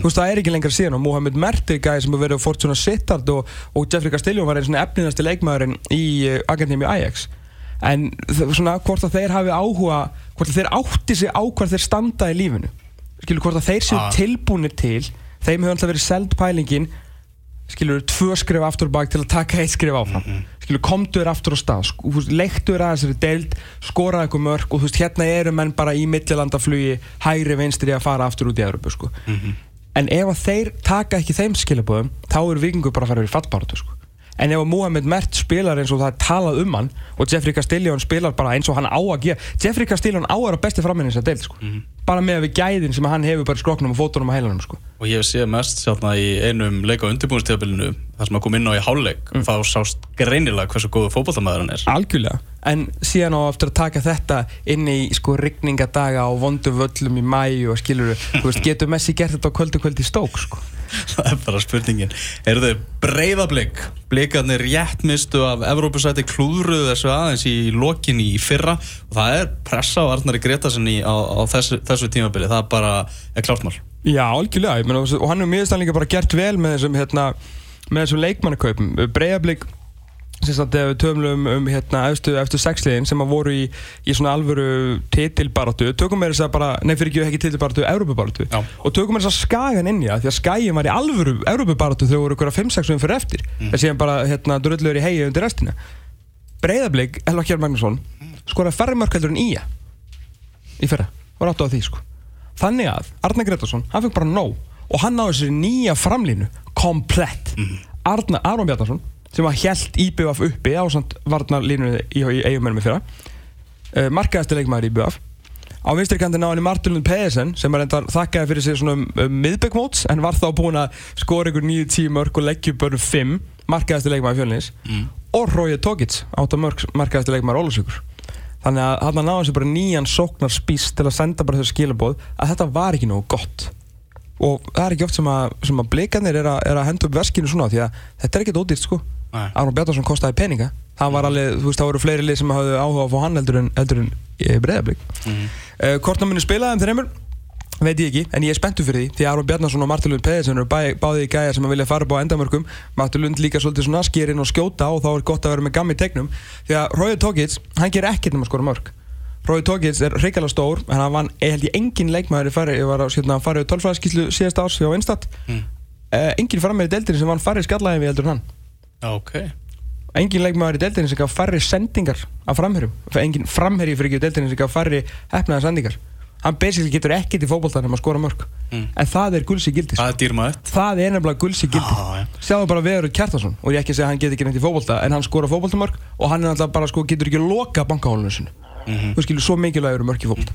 Þú veist það er ekki lengra síðan og Mohamed Mert er gæði sem hefur verið Fortuna Sittard og, og Jeffrey Castellón var einn svona efninasti leikmaðurinn í uh, Akademi Ajax. En svona hvort að þeir hafi áhuga hvort að þeir átti sig á hvað þeir standa í lífinu skilur hvort að þeir séu Ah. tilbúnir til þeim hefur alltaf verið seld pælingin skilur, tvö skrif aftur bak til að taka eitt skrif áfram skilur, komdu þér aftur á stað sko, leiktu þér að þessari deild skoraði eitthvað mörg og þú veist, hérna eru menn bara í millilandaflugi, hægri vinstri að fara aftur út í Európu sko. en ef að þeir taka ekki þeim skilabóðum þá eru vikingur bara að fara yfir fallbáratu sko. en ef að Mohamed Mert spilar eins og það er talað um hann og Jeffrey Castellón spilar bara eins og hann á að gera Jeffrey Castellón á að vera besti þess að deild sko. Bara með við gæðin sem hann hefur bara skroknum og fótunum og heilanum sko. Og ég séð mest sjálfna í einum leik á undirbúinstíðabilinu þar sem að kom inn á í hálfleik Mm. þá sást greinilega hversu góðu fótboltamæður hann er Algjörlega, en síðan á eftir að taka þetta inn í sko rigningadaga á vondu völlum í mæ og skilur þú veist, getur Messi gert þetta á kvöldu kvöldi stók sko. Það er bara spurningin. Eru þau breyðablик Blikarnir rétt mistu af Evrópusæti klúðruðu þessu aðeins í lokin í fyrra. Og það er pressa á Arnari Gretasen í, á, á þessu, þessu tímabili. Það er bara er klártmál Já, algjörlega, og hann er mjög stannleika bara gert vel með þessum, hérna, þessum leikmannakaupum. Breiðablík ef við töfum um hérna eftir, sexliðin sem að voru í, í svona alvöru titilbaratu tökum við þess að bara, nei fyrir ekki ekki titilbaratu Európubaratu Já. og tökum við þess að skagan inn í það því að skagin var í alvöru Európubaratu þegar voru ykkur að 5-6 um fyrir eftir. Mm. en síðan bara hérna drullur í hegi undir restina. Breiðablík, Elva Kjær Magnússon skoraði færri mörk heldur en Ía í fyrra, var áttu á því sko. Þannig að Arnar Gretarsson, hann fekk bara nóg og hann náði sér nýja framlínu komplett. Arnar Aron Bjarnarsson sem var helt IBF uppi á samt varnarlínu í, í eigumennum í fyrra. Uh, markaðasti leikmaður IBF á vinstri kanti náði Martin Lund Pedersen sem er enda þakkaði fyrir sig svona um, um miðbækmóts en var þá búinn að skora ykkur 9-10 mörg og leggja upp börn 5 markaðasti leikmaður fjölnins og Rói Tókits átta mörg markaðasti leikmaður Ólusvíkur þannig að hann náði sér bara nýjan sóknar spís til að senda bara þessu skilabóð að þetta var ekki nógu gott. Og það er ekki oft sem að, sem að blikarnir er, að- er að henda upp verskinu svona því að þetta er ekkert ódýrt sko. Arnur Bjarnarsson kostaði peninga. Það var alveg, þú veist, það voru fleiri lið sem hafðu áhuga að fá hann heldur en, heldur en breyðablík mm. uh, hvort hann muni spila þeim þreymur veit ég ekki, en ég er spenntur fyrir því því Aron Bjarnarsson og Martin Lund Pedersen eru báði í gæja sem að vilja fara upp á endamörkum. Martin Lund líka svolítið svona skerinn og skjóta og þá er gott að vera með gammi tegnum. Því að Rói Tókits, hann ger ekkert um að skora mörg Rói Tókits er reykjala stór en hann vann, held ég engin leikmaður í fari, ég var að hérna, fara í tölfræðskíslu síðast árs hjá Instat Mm. uh, engin frammeir í deildinni sem vann færri skallæði við heldur hann Já, ok. Engin leikmaður í deildinni sem gaf færri sendingar af framherjum, engin framherji fyrir ekki í deildinni sem gaf færri hefnaða sendingar. Hann basically getur ekkert í fótboltan um að skora mörg Mm. en það er gulsi gildi sko. Það er dýrmaður það er nefnilega gulsi gildi. Já, já. sjáðu bara Veður Kjartason og ég ekki segja að hann getur ekki neitt í fótbolta en hann skora fótboltamörg og hann er alltaf bara sko getur ekki loka bankahólinu sinu þú skilur svo mikilvægur mörg í fótbolta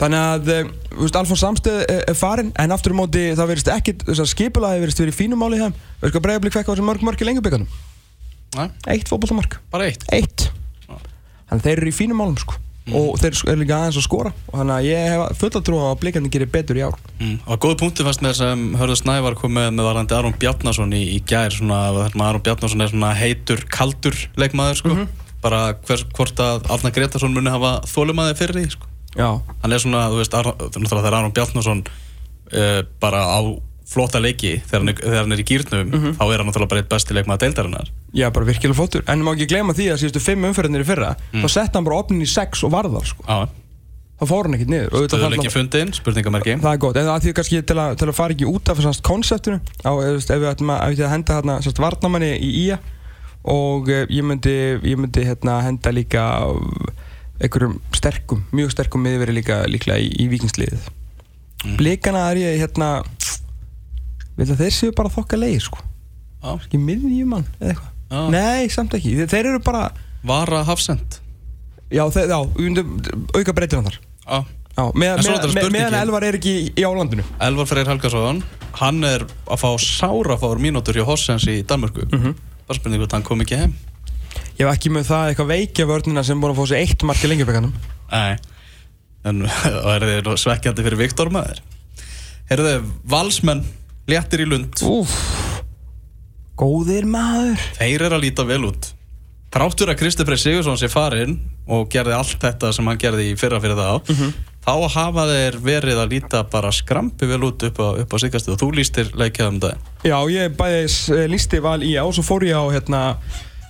þannig að eh, þú veist Alfons Samstöð er, er farin en aftur á móti það verðist ekkit þess að skipulaði verðist verið fínum máli í þeim. Veist hvað bregðarblik fekk á þessu mörg mörg í lengjubikarnum? Nei, eitt fótboltamark. Bara eitt? Eitt. Þannig að þeir eru í fínum málum sko. Og þeir eru líka aðeins að skora. Og þannig að ég hef fulla trú á að blikandi gerir betur í ár. Mm. Og góð punkti fannst mér sem Hörður Snævar kom með með varandi Aron Bjarnason í, í gær svona, Aron Bjarnason er svona heitur, kaldur leikmaður sko bara hvers, hvort að Arna Gretarsson muni hafa þólumæði fyrir því sko. Hann er svona, þú veist, Ar náttúrulega þegar Aron Bjarnason uh, bara á flotta leiki þegar hann er, þegar hann er í gýrnum Mhm. þá er hann náttúrulega bara eitt besti leikmaður deildarinnar. Já, bara virkilega fótur En má ekki gleyma því að síðustu fimm umferðinir í fyrra Þá sett hann bara opnin í sex og varðar sko. Þá fór hann ekkert niður. Og auðvitað stöðuleiki þarna- fundin, spurningamerki. Það er gott, en það er því kannski til að, til að fara ekki út af þessast konseptinu á, ef, við ættum að, að henda hérna varnamanni í IA og eh, ég myndi, ég myndi hérna henda líka einhverjum sterkum, mjög sterkum miðveri líka líklega í, í vikingsliðið Blikana er ég hérna þeir séu bara þokka leið sko. Á, ekki miðjumann eða eitthvað. Já. Nei, samt ekki, þeir, eru bara vara hafsend. Já, þeir, já, myndum auka breytir hann þar. Á, Já, með, En svo er með, með, meðan. Elvar er ekki í, álandinu Elvar Freyr Helgason hann er að fá sárafáur mínútur hjá Hossens í Danmörku. Mm -hmm. Bara spurning hvort hann kom ekki heim. Ég hef ekki með það eitthvað veikja vörnina sem búin að fá sér eitt mark í lengjabökanum Nei, en það er þið svekkjandi fyrir Viktor maður? Herðu, valsmenn léttir í lund. Úf Góðir maður. Þeir eru að líta vel út. Þráttur að Kristi Frey Sigursson sé farinn og gerði allt þetta sem hann gerði í fyrra fyrir þá þá hafa þeir verið að líta bara skrampi vel út upp á, á siggastu og þú lístir leikjaðum þetta Já, ég bæði uh, lísti val í á Svo fór ég á hérna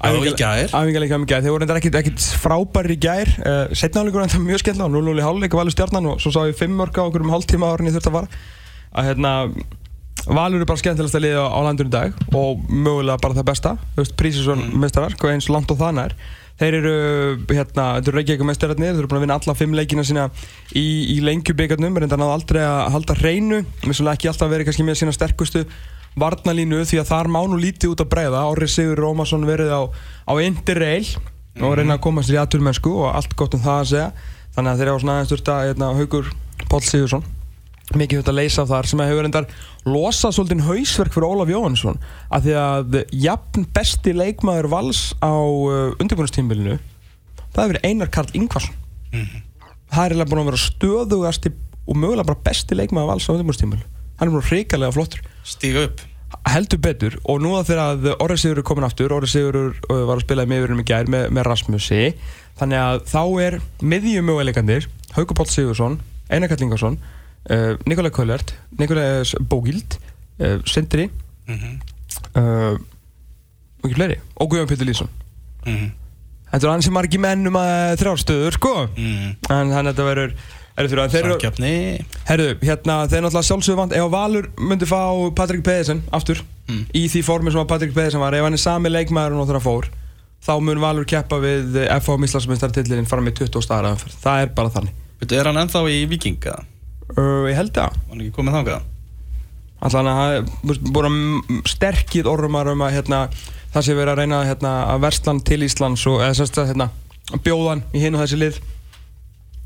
Já, í gær. Um gær. Þeir voru reyndar ekkit, ekkit frábæri í gær. Uh, Setnáleikur enda mjög skemmtilega 0-0 í hálfleika valur stjarnan Og svo sá ég 5 mörg á okkur um hálftíma árin ég þurfti að fara Að hérna Valur er bara skemmtilegast að liða á landinu í dag Og mögulega bara það besta. Þú mm. Þeir eru, hérna, þetta eru Reykjavík mestararnir Þeir eru búin að vinna alla fimm leikina sína í, í lengjubíkarnum Reynda náðu aldrei að halda hreinu Vissulega ekki alltaf verið kannski með sína sterkustu varnalínu Því að þar má nú lítið út að breiða Ári Sigur Rómarsson verið á, á Interrail Og reyna að koma sér í aðturmennsku Og allt gott um það að segja. Þannig að þeir eru á svona aðeins að hérna, Haugur Páll Sigursson mikið þetta að leysa þar sem hefur endar losað svolítið hausverk fyrir Ólaf Jóhannesson að því að jafn besti leikmaður vals á uh, undirbúinustímbilinu það hefur verið Einar Karl Ingvarsson. Það er búin að vera stöðugasti og mögulega bara besti leikmaður vals á undirbúinustímbilinu hann er búin hrikalega flottur. Stíga upp. Heldur betur og nú að þegar að Orri Sigur er komin aftur Orri Sigur uh, var að spila í miðurum í gær með, með Rasmusi þannig að þá er miðjum möguleikandir Haukur Páll Sigursson, Einar Karl Ingvarsson uh, Nikolaj Kölert Nikolaj Bógild uh, Sindri mm uh, og ekki fleiri. Og Guðjón Pétur Lýsson -hmm. Þetta er ansi margi menn um að þrjárstöður sko. Mm. en þannig að þetta verður er Samkjöfni herru, hérna þeir náttúrulega sjálfsögðu vant ef Valur myndi fá Patrik Pedersen aftur Mm. í því formi sem að Patrik Pedersen var ef hann er sami leikmaður og náttúrulega fór þá mun Valur keppa við FH Íslandsmyndstartillin fram í 20 staðar aðanferð það er bara þannig. Veitu, er hann ennþá í Vikinga? Uh, ég held að. Var hann ekki komið þangað? Alltaf það er búin sterkið orðumar um að hérna, það sé verið að reyna hérna, að verslan til Íslands og eða sérst að hérna, bjóðan í hinn og þessi lið.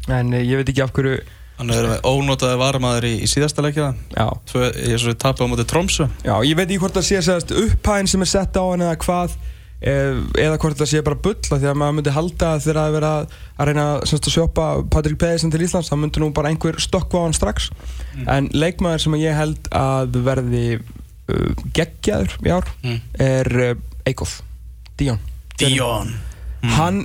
En eh, ég veit ekki af hverju Hann er ónotaði varmaður í, í síðasta leikja. Já, Tvö, ég er svo tapið á móti Tromsu já, ég veit ekki hvort það sé sérst upphæðin sem er sett á hann eða hvað eða hvort það sé bara bulla því að maður myndi halda þegar að vera að reyna sérst, að sjópa Patrik Pedersen til Íslands þá myndi nú bara einhver stökkva á hann strax. En leikmaður sem ég held að verði uh, geggjaður í ár Mm. er uh, Eikof Díón Díón hann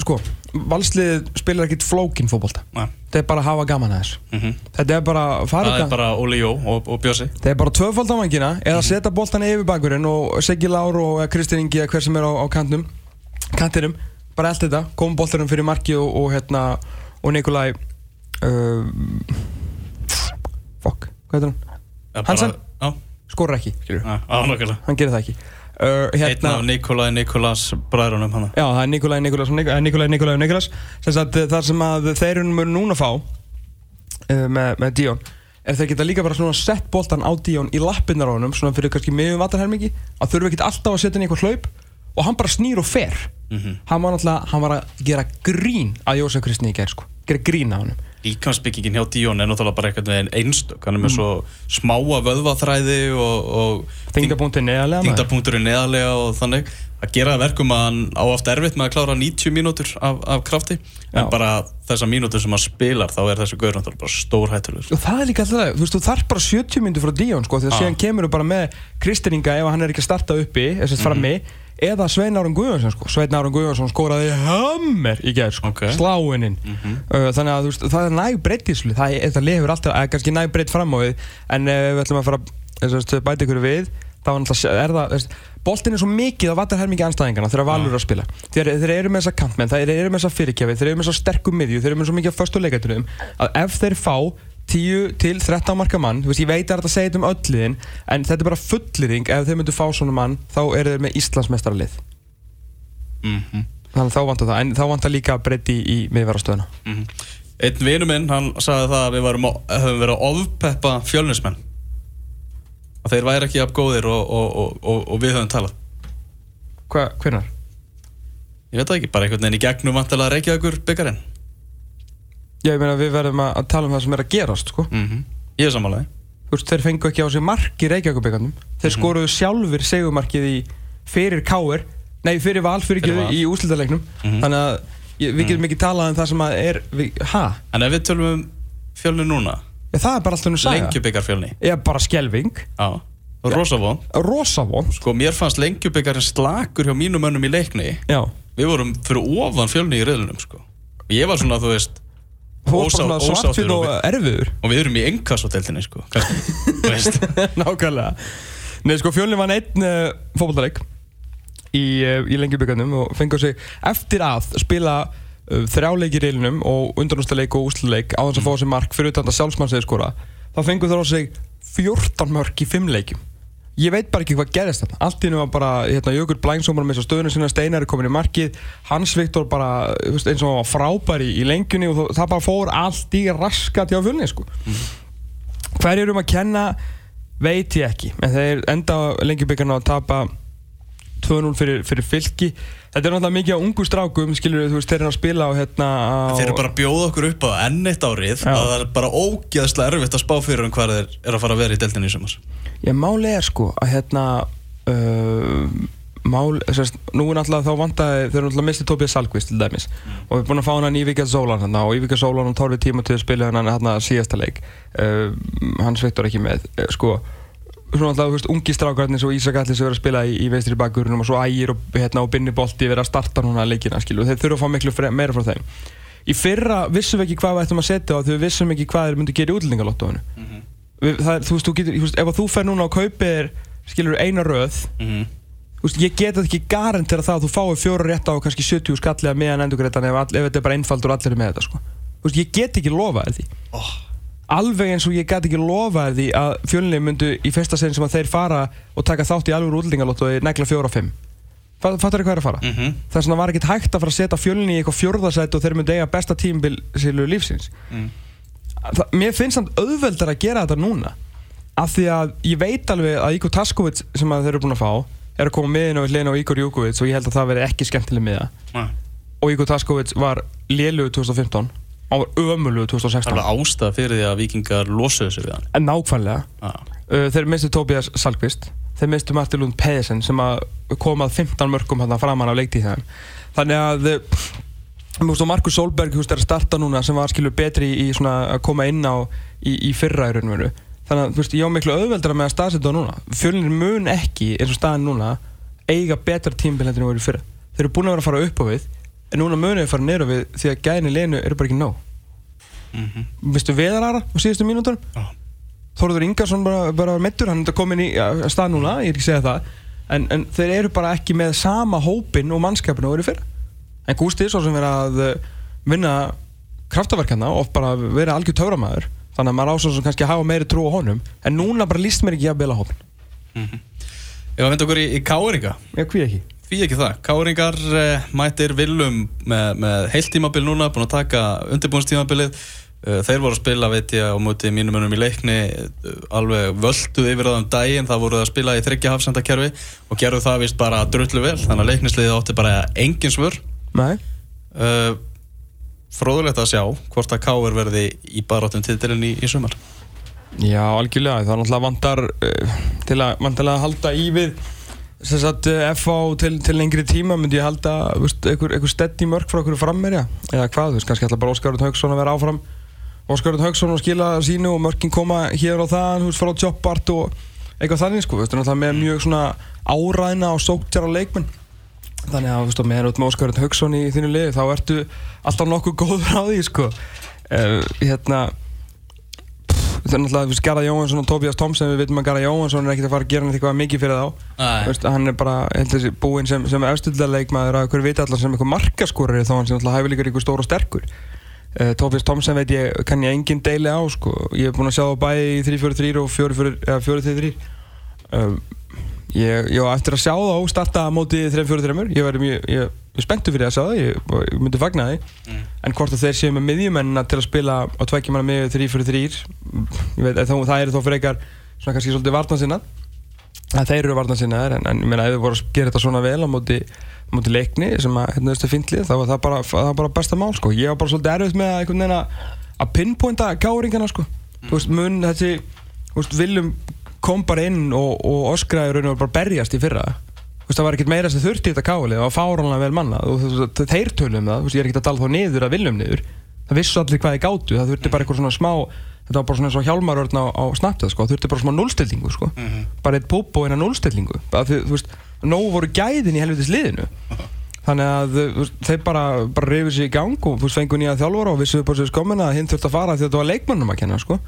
sko, valsliðið spilar ekkit flókin fótbolta. Nei. þetta er bara að hafa gaman að þessu Mhm. þetta er bara Það farið er bara Óli Jó og, og Bjössi. Þetta er bara tvöfald á vangina eða setja boltan yfir bakurinn og Siggi Lár og Kristinn Ingi eða hver sem er á, á kantnum kantinum, bara allt þetta. Koma boltanum fyrir marki og, og hérna og Nikolaj uh, fuck, hvað heitir hann? Ja, Hansen? Já, skorur ekki, hann gerir það ekki uh, Einn hérna, af Nikolai Nikolas bræðrunum hana. Já, það er Nikolaj Nikolas og eh, Nikolaj Nikolaj og sagt eh, þar sem að þeir eru núna fá uh, með, með Díón er þeir geta líka bara svona sett boltan á Díón í lappinnar á honum svona fyrir kannski miðum vatarhelmingi að þurfa ekkert alltaf að setja inn í eitthvað hlaup og hann bara snýr og fer Mhm. hann var náttúrulega, hann var að gera grín að Jósef Kristni í gerð sko gera grín að honum Líkansbyggingin hjá Díón er náttúrulega bara eitthvað veginn einstök Hann er Mm. með svo smáa vöðvaþræði og, og þingdapunktin neðarlega maður. þingdapunkturinn neðarlega og þannig að gera það verkum að hann á oft erfitt með að klára 90 mínútur af, af krafti en Já. bara þessa mínútur sem hann spilar þá er þessi gaur náttúrulega bara stórhættulegur og það er líka alltaf, þú veist, þú þarf bara 70 myndir frá Díón, sko, því að Já. síðan kemur þú bara með Kristinninga ef hann er ekki að starta uppi, eða Svein Árum Guðjónsson sko. Svein Árum Guðjónsson skoraði hammer í gerð sko, Ok. sláininn uh, þannig að veist, það er næg breytt í lið. það er, þetta lifur alltaf, eða kannski næg breytt fram á við en uh, við ætlum að fara veist, bæta ykkur við þá er er það, veist, boltin er svo mikið það vantar hermingi anstæðingana þegar Valur er að spila þeir, þeir eru með þessa kantmenn, þeir eru með þessa fyrirkjafi þeir eru með þessa sterkum miðju, þeir eru með svo mikið förstu leikættunum að ef þeir fá 10 til 13 marka mann, veist, ég veit að þetta segja þetta um öll liðin, en þetta er bara fullýring ef þeir myndu fá svona mann, þá eru þeir með Íslandsmeistaralið. Mhm. þannig að þá vantar það, en þá vantar líka breytti í, miðverðarstöðuna Mhm. Einn vinu minn, hann sagði það að við höfum verið að ofpeppa fjölnismenn. Að þeir væri ekki jafn góðir og, og, og, og, og við höfum talað. Hva, hvernar? Ég veit það ekki, bara einhvern veginn í gegnum vantilega Reykjavíkur byggarinn Já, ég meina við verðum að, að tala um það sem er að gerast sko. mm Ég er sammálaði Þú veist, þeir fengu ekki á sig mark í Reykjavíkubíkarnum þeir skoruðu sjálfur segumarkið í fyrir Káir, nei fyrir Val fyrir Val. í úslitaleiknum Mhm. þannig að ég, við getum ekki talað um það sem að er, ha? En ef við tölum um fjölni núna? Ja, það er bara alltaf nú saga. Lengjubikar fjölni Ég er bara skelving, Já, rosa von. Rosa von. Sko, mér fannst lengjubikarinn slakur hjá mínum mönnum í leikni. Já, Við vorum fyrir ofan fjölni í riðlunum, sko. Ég var svona, þú veist Ósá- svartfinn og og erfiður. Og við erum í engasvoteltinni, sko (laughs) Nákvæmlega. Nei, sko, fjölni vann einn uh, fótballtaleik í, uh, í lengjubíkarnum og fengur sig eftir að spila uh, þrjáleik í reilinum og undanústaleik og úsluleik á þess að fá sér mark fyrir utan þetta sjálfsmannsið skora þá fengur þeir á sig 14 mörk í 5 leikjum ég veit bara ekki hvað gerist þarna. Allt í hennu var bara hérna, Jökur Blængsson bara með stöðunum sinna Steinar er komin í markið Hans Viktor bara eins og hann var frábær í, lengjunni og það bara fór allt í raskat hjá fjölni sko. hverju erum að kenna veit ég ekki en þeir enda lengjubíkarna að tapa 2-0 fyrir, fyrir fylki. Þetta er náttúrulega mikið á ungu strákum skilur þú veist þeir eru að spila á hérna á, Þeir eru bara að bjóða okkur upp á enn eitt árið. Já. að það er bara ógeðslega erfitt að spá fyrir um hvað þeir eru að fara að vera í deltinni í sumars ég máli er sko að hérna uh, mál, sérst, nú er náttúrulega þá vantaði þeir eru náttúrulega mistið Tobias Salkvist til dæmis og við erum búin að fá hann í Víkjað Zólan hérna, og í Víkjað Zólan hann tórfið tíma til að spila hann hérna síðasta leik uh, hans Viktor ekki með uh, sko svona alltaf, þú veist, ungi strákarnir svo Ísak Allir sem verður að spila í, í veistri bakgrunum og svo Ægir og, hérna, og Binni Bolti verður að starta núna leikina, skilu, þeir þurfa að fá miklu fre- meira frá þeim. Í fyrra vissum við ekki hvað við ættum að setja því við vissum ekki hvað þeir myndu gera í útlendingalottóinu. Mhm. Við- það er- Þú veist, þú getur, veist, ef þú fer núna og kaupir, skilur, eina röð, mm þú veist, ég get ekki garantera það að þú fáir fjóra rétt á kannski 70 skallega meðan endurgreitan ef, ef þetta er bara einfaldur og allir er með þetta, sko. Ég get ekki lofa þér því oh. alveg eins og ég gæti ekki lofa þér því að fjölunni myndu í fyrsta sen sem að þeir fara og taka þátt í alveg útlendingalotto og negla fjóra og fimm fattar þér hvað er að fara? mm þess vegna var ekkert hægt að fara að setja fjölunni í eitthvað fjórðasætt og þeir myndu eiga besta tímbil sílu lífsins Mm. Þa, mér finnst samt auðveldar að gera þetta núna. Af því að ég veit alveg að Ígor Taskovits sem að þeir eru búin að fá er að koma með inn á hlena á Ígor Júkovits og ég held að það veri ekki skemmtileg með það og Ígor Taskovits var lélugu 2015 hann var ömulugu 2016 Alveg ástæða fyrir því að vikingar losuðu sig við hann. En nákvæmlega. Uh, þeir mistu Tobias Salkvist. Þeir mistu Martin Lund Pedersen sem að kom að 15 mörgum hann framan á leiktíð þeim þannig að Markus Solberg veist, er að starta núna sem var skilur betri í, í svona að koma inn á í, í fyrra í raunveru. Þannig að þú veist, ég á miklu auðveldara með að staðsetja núna. Fjölnir mun ekki eins og staðin núna eiga betra tímbil heldur en voru fyrra. Þeir eru búin að vera að fara upp á við en núna munið að fara niður á við því að gæðinni lenu eru bara ekki nóg. Mm Vistu veðarara á síðustu mínútur Já. Þorður Ingarsson bara, bara meittur hann er komin í ja, stað núna, ég er ekki að segja það. En, en þeir eru bara ekki með sama hópin og mannskapin og verið fyrr en Gústi svo sem verið að uh, vinna kraftaverkana og bara verið algjör töframæður þannig að maður ásóð sem kannski hafa meiri trú á honum. En núna bara líst mér ekki að bila hópin Ef að vinda okkur í, í Káringa? Já, hví ekki? Því ekki það, Káringar eh, mættir Willum með, með heiltímabil núna búin að taka undirbúinstímabilið Eh, Þeir voru að spila, veit ég, á móti mínum önum í leikni eh, alveg völduð yfir það um daginn. Það voru að spila í þryggja hafsendakerfi og gerðu það vist bara drullu vel. Þannig að leiknisliðið átti bara engin svör uh, Fróðulegt að sjá hvort að Káir verði í barátum titilinn í, í sumar. Já, algjörlega, það er náttúrulega vantar uh, til að, vantilega að halda í við sem sagt uh, FH til, til lengri tíma myndi ég halda einhver steady mörk frá einhverju frammerja eða hvað, þú veist, kannski ætla bara Óskarur Haugsson að vera áfram. Óskarur Haugsson að skila sínu og mörkin koma hér og það, þú veist, frá Jobbart og eitthvað þannig, sko, þú veist, náttúrulega með mjög svona áræðina og sóktjara leikmenn þannig að þú veist, og með Óskar Örn Hauksson í þínu liði þá ertu alltaf nokkuð góður á því sko. uh, hérna það er náttúrulega, þú veist, Garðar Jóhansson og Tobias Thompson, við veitum að Garðar Jóhansson er ekkert að fara að gera neitt eitthvað mikið fyrir þá. Þú veist, hann er bara, held þessi, búinn sem, sem efstildarleikmaður að hver vita allar sem eitthvað markaskorari þá hann sem náttúrulega hæfilegur ykkur stór og sterkur uh, Tobias Thompson veit ég, kann ég engin deili á sko, ég hef búinn að sjá það bæði í 3-4-3 og 4-3-3 um, ég, var eftir að sjá þá starta á móti 3-4-3 ég væri mjög, ég, ég er spenntur fyrir að sjá það. Ég, ég myndi fagna því. Mm. en hvort að þeir séu með miðjumennina til að spila á tvekkjum manna með 3-4-3 ég veit, þá, það eru þó fyrir eitthvað svona kannski svolítið varnansinna að þeir eru varnansinnaðir en, en ég meina ef þið voru að gera þetta svona vel á móti, á móti leikni sem að hérna þessu fyndlið þá var það bara, það bara besta mál sko. Ég var bara svolítið erfitt með að að pinpointa gáringana sko. Þú veist mun þessi Viljum kom bara inn og, og öskraði raun og bara berjast í fyrra veist, það var ekkert meira sem þurfti þetta káli það var fáránlega vel manna og þú veist, þeir tölum það, þú veist, ég er ekkert að tala þá niður að viljum niður það vissu allir hvað þið gátu, það þurfti bara eitthvað svona smá þetta var bara svona eins og hjálmarörn á, á snappið sko. það þurfti bara smá núlstillingu sko. bara eitt púp og eina bara veist, nógu voru gæðin í helvitis liðinu þannig að þeir bara, bara reyfið sér í gang og þú veist, fengu nýja þjálfara og vissu upp á sér skömmina að hinn þurfti að fara því að þetta var leikmannum að kenna sko.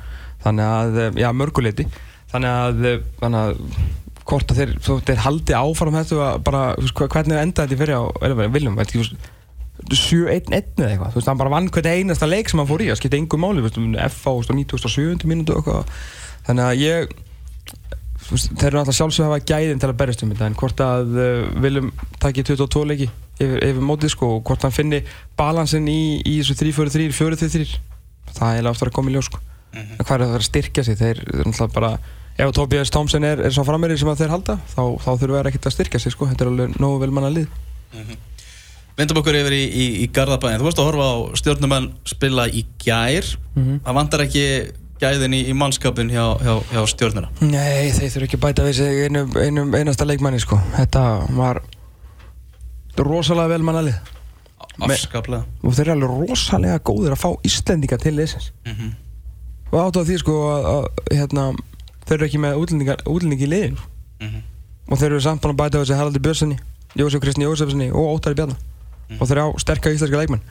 þannig að, já, mörguleiti þannig að, þannig að hvort að þeir, þú, þeir haldi áfram þetta bara, hvernig enda þetta fyrir á Viljum, veit ekki, þú veist 7-1-1 eða eitthvað, þú veist, hann bara vann hvernig einasta leik sem hann fór í, það skipti engu máli, veist, F á 97. mínútu þannig að ég veist, þeir eru alltaf sjálfsög að hafa gæðin til að berjast um þetta, en hvort að Viljum taki 22 leiki yfir, yfir mótið, sko, og hvort hann finni balansinn í, í þessu 3-4-3, 4-3-3 það er eiginlega aftur að koma í ljós, sko. En hvað er það að styrkja sig, þeir bara ef Tobias Thompson er, er svo frammeiri sem þeir halda þá, þá þurfum við ekkert að styrkja sig sko. þetta er alveg nógu vel manna lið. Vindum okkur yfir í, í, í Garðabæðin Þú varst að horfa á stjórnumenn spila í gær. Það vantar ekki gæðin í, í mannskapin hjá, hjá, hjá stjórnuna Nei, þeir þurfum ekki bæta við sig einum, einum einasta leikmanni sko. þetta var rosalega vel manna lið. Afskaplega. Og þeir eru alveg rosalega góðir að fá Íslendinga til liðsins. Mhm. og áttu að því sko að, að hérna, þeir eru ekki með útlendingi í liðin Mhm. og þeir eru samt búin að bæta við sig Haraldi Björnssoni Jósef Kristni Jósefssoni og Óttari Bjarnar og þeir eru á sterka íslenska leikmenn.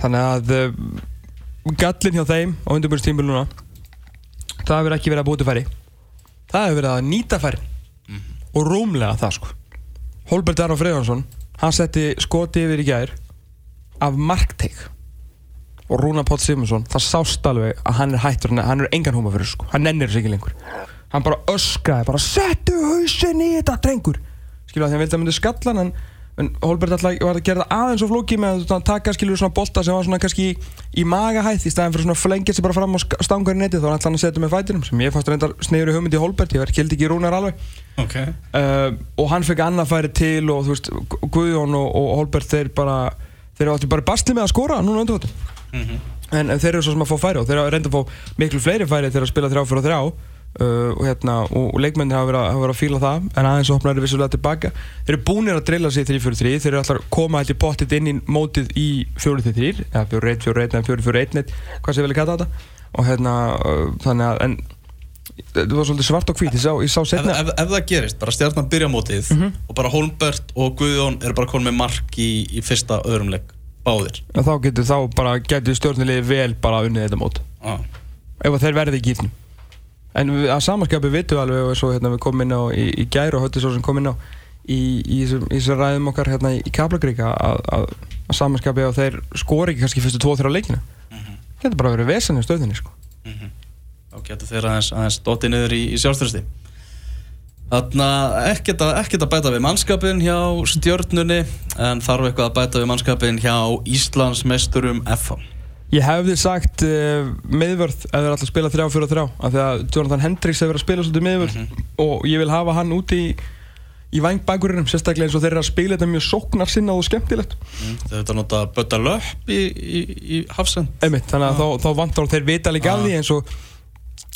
Þannig að uh, gallin hjá þeim á undirbúinstímbil núna það hefur ekki verið að búti færi. Það hefur verið að nýta færi og rúmlega það sko. Holbert Aron Freyjansson hann setti skoti yfir í gær af markteik og Rúna Páll Simonsson það sást alveg að hann er hættur hann er engan húma fyrir sko, hann nennir þessu ekki lengur hann bara öskraði, bara settu hausinn í þetta drengur. Skilur að því hann vildi að myndi skalla hann en, en Holbert alltaf var að gera það aðeins og flóki með að taka skilur svona bolta sem var svona kannski í, í magahæð í staðin fyrir svona flengið sér bara fram sk- stangar í netið þá var hann að setja með fætinum sem ég fannst reyndar snegur í hugmyndi í Holbert ég verð kildi ekki Rúnar alveg. Ok. Uh, og hann fekk annað færi til og þú veist, Gu- Guðjón og, og Holbert þeir bara, þeir áttu bara bastli með að skora núna undir Mhm. en, en þeir eru svo sem að fá færi og þeir að reynda að fá miklu fleiri færi þegar að spila þrjá fyrir þrjá uh, og, hérna, og, og leikmenni hafa verið, að- hafa verið að fíla það en aðeins opnar er vissulega tilbaka. Þeir eru búinir að drilla sig í 3-4-3 þeir eru alltaf að koma hætti pottit inn í mótið í 4-3 eða 4-1, 4-1 eða 4-4-1 hvað sem ég vilja kalla þetta. Og hérna, uh, þannig að en, þetta var svolítið svart og hvít ég sá, ég sá ef, setna ef, ef það gerist, bara stjarnan byrja mótið og bara Holmbert og Guðjón eru bara konið með mark í, í fyrsta öðrum leik báðir. Og þá getur getur stjórnulegi vel bara unnið þetta mót. Ah. ef að þeir verði í gýtnum en við, að samanskapi vitum alveg og svo hérna við komum inn á í, í gær og höfðu svo sem kom inn á í, þessum ræðum okkar hérna í Kaplagríka að, að, að samanskapi að þeir skori ekki kannski fyrstu 2-3 leikina. Getur bara verið vesen í stöðinni sko. þá getur þeir aðeins, aðeins dottið niður í, í sjálfstyrsti Þannig að ekkert að, bæta við mannskapin hjá stjörnunni en þarf eitthvað að bæta við mannskapin hjá Íslandsmeisturum FH Ég hefði sagt uh, miðvörð ef þeir ætla að spila 3-4-3 af því að Jonathan Hendricks hefur verið að spila svolítið miðvörð og ég vil hafa hann úti í, í vangbækurinn sérstaklega eins og þeir eru að spila þetta mjög sóknar sinna og skemmtilegt. Þau þetta nota bötta löpp í, í, í Hafsend. Þannig að þá, þá vantar þeir vita líka af því eins og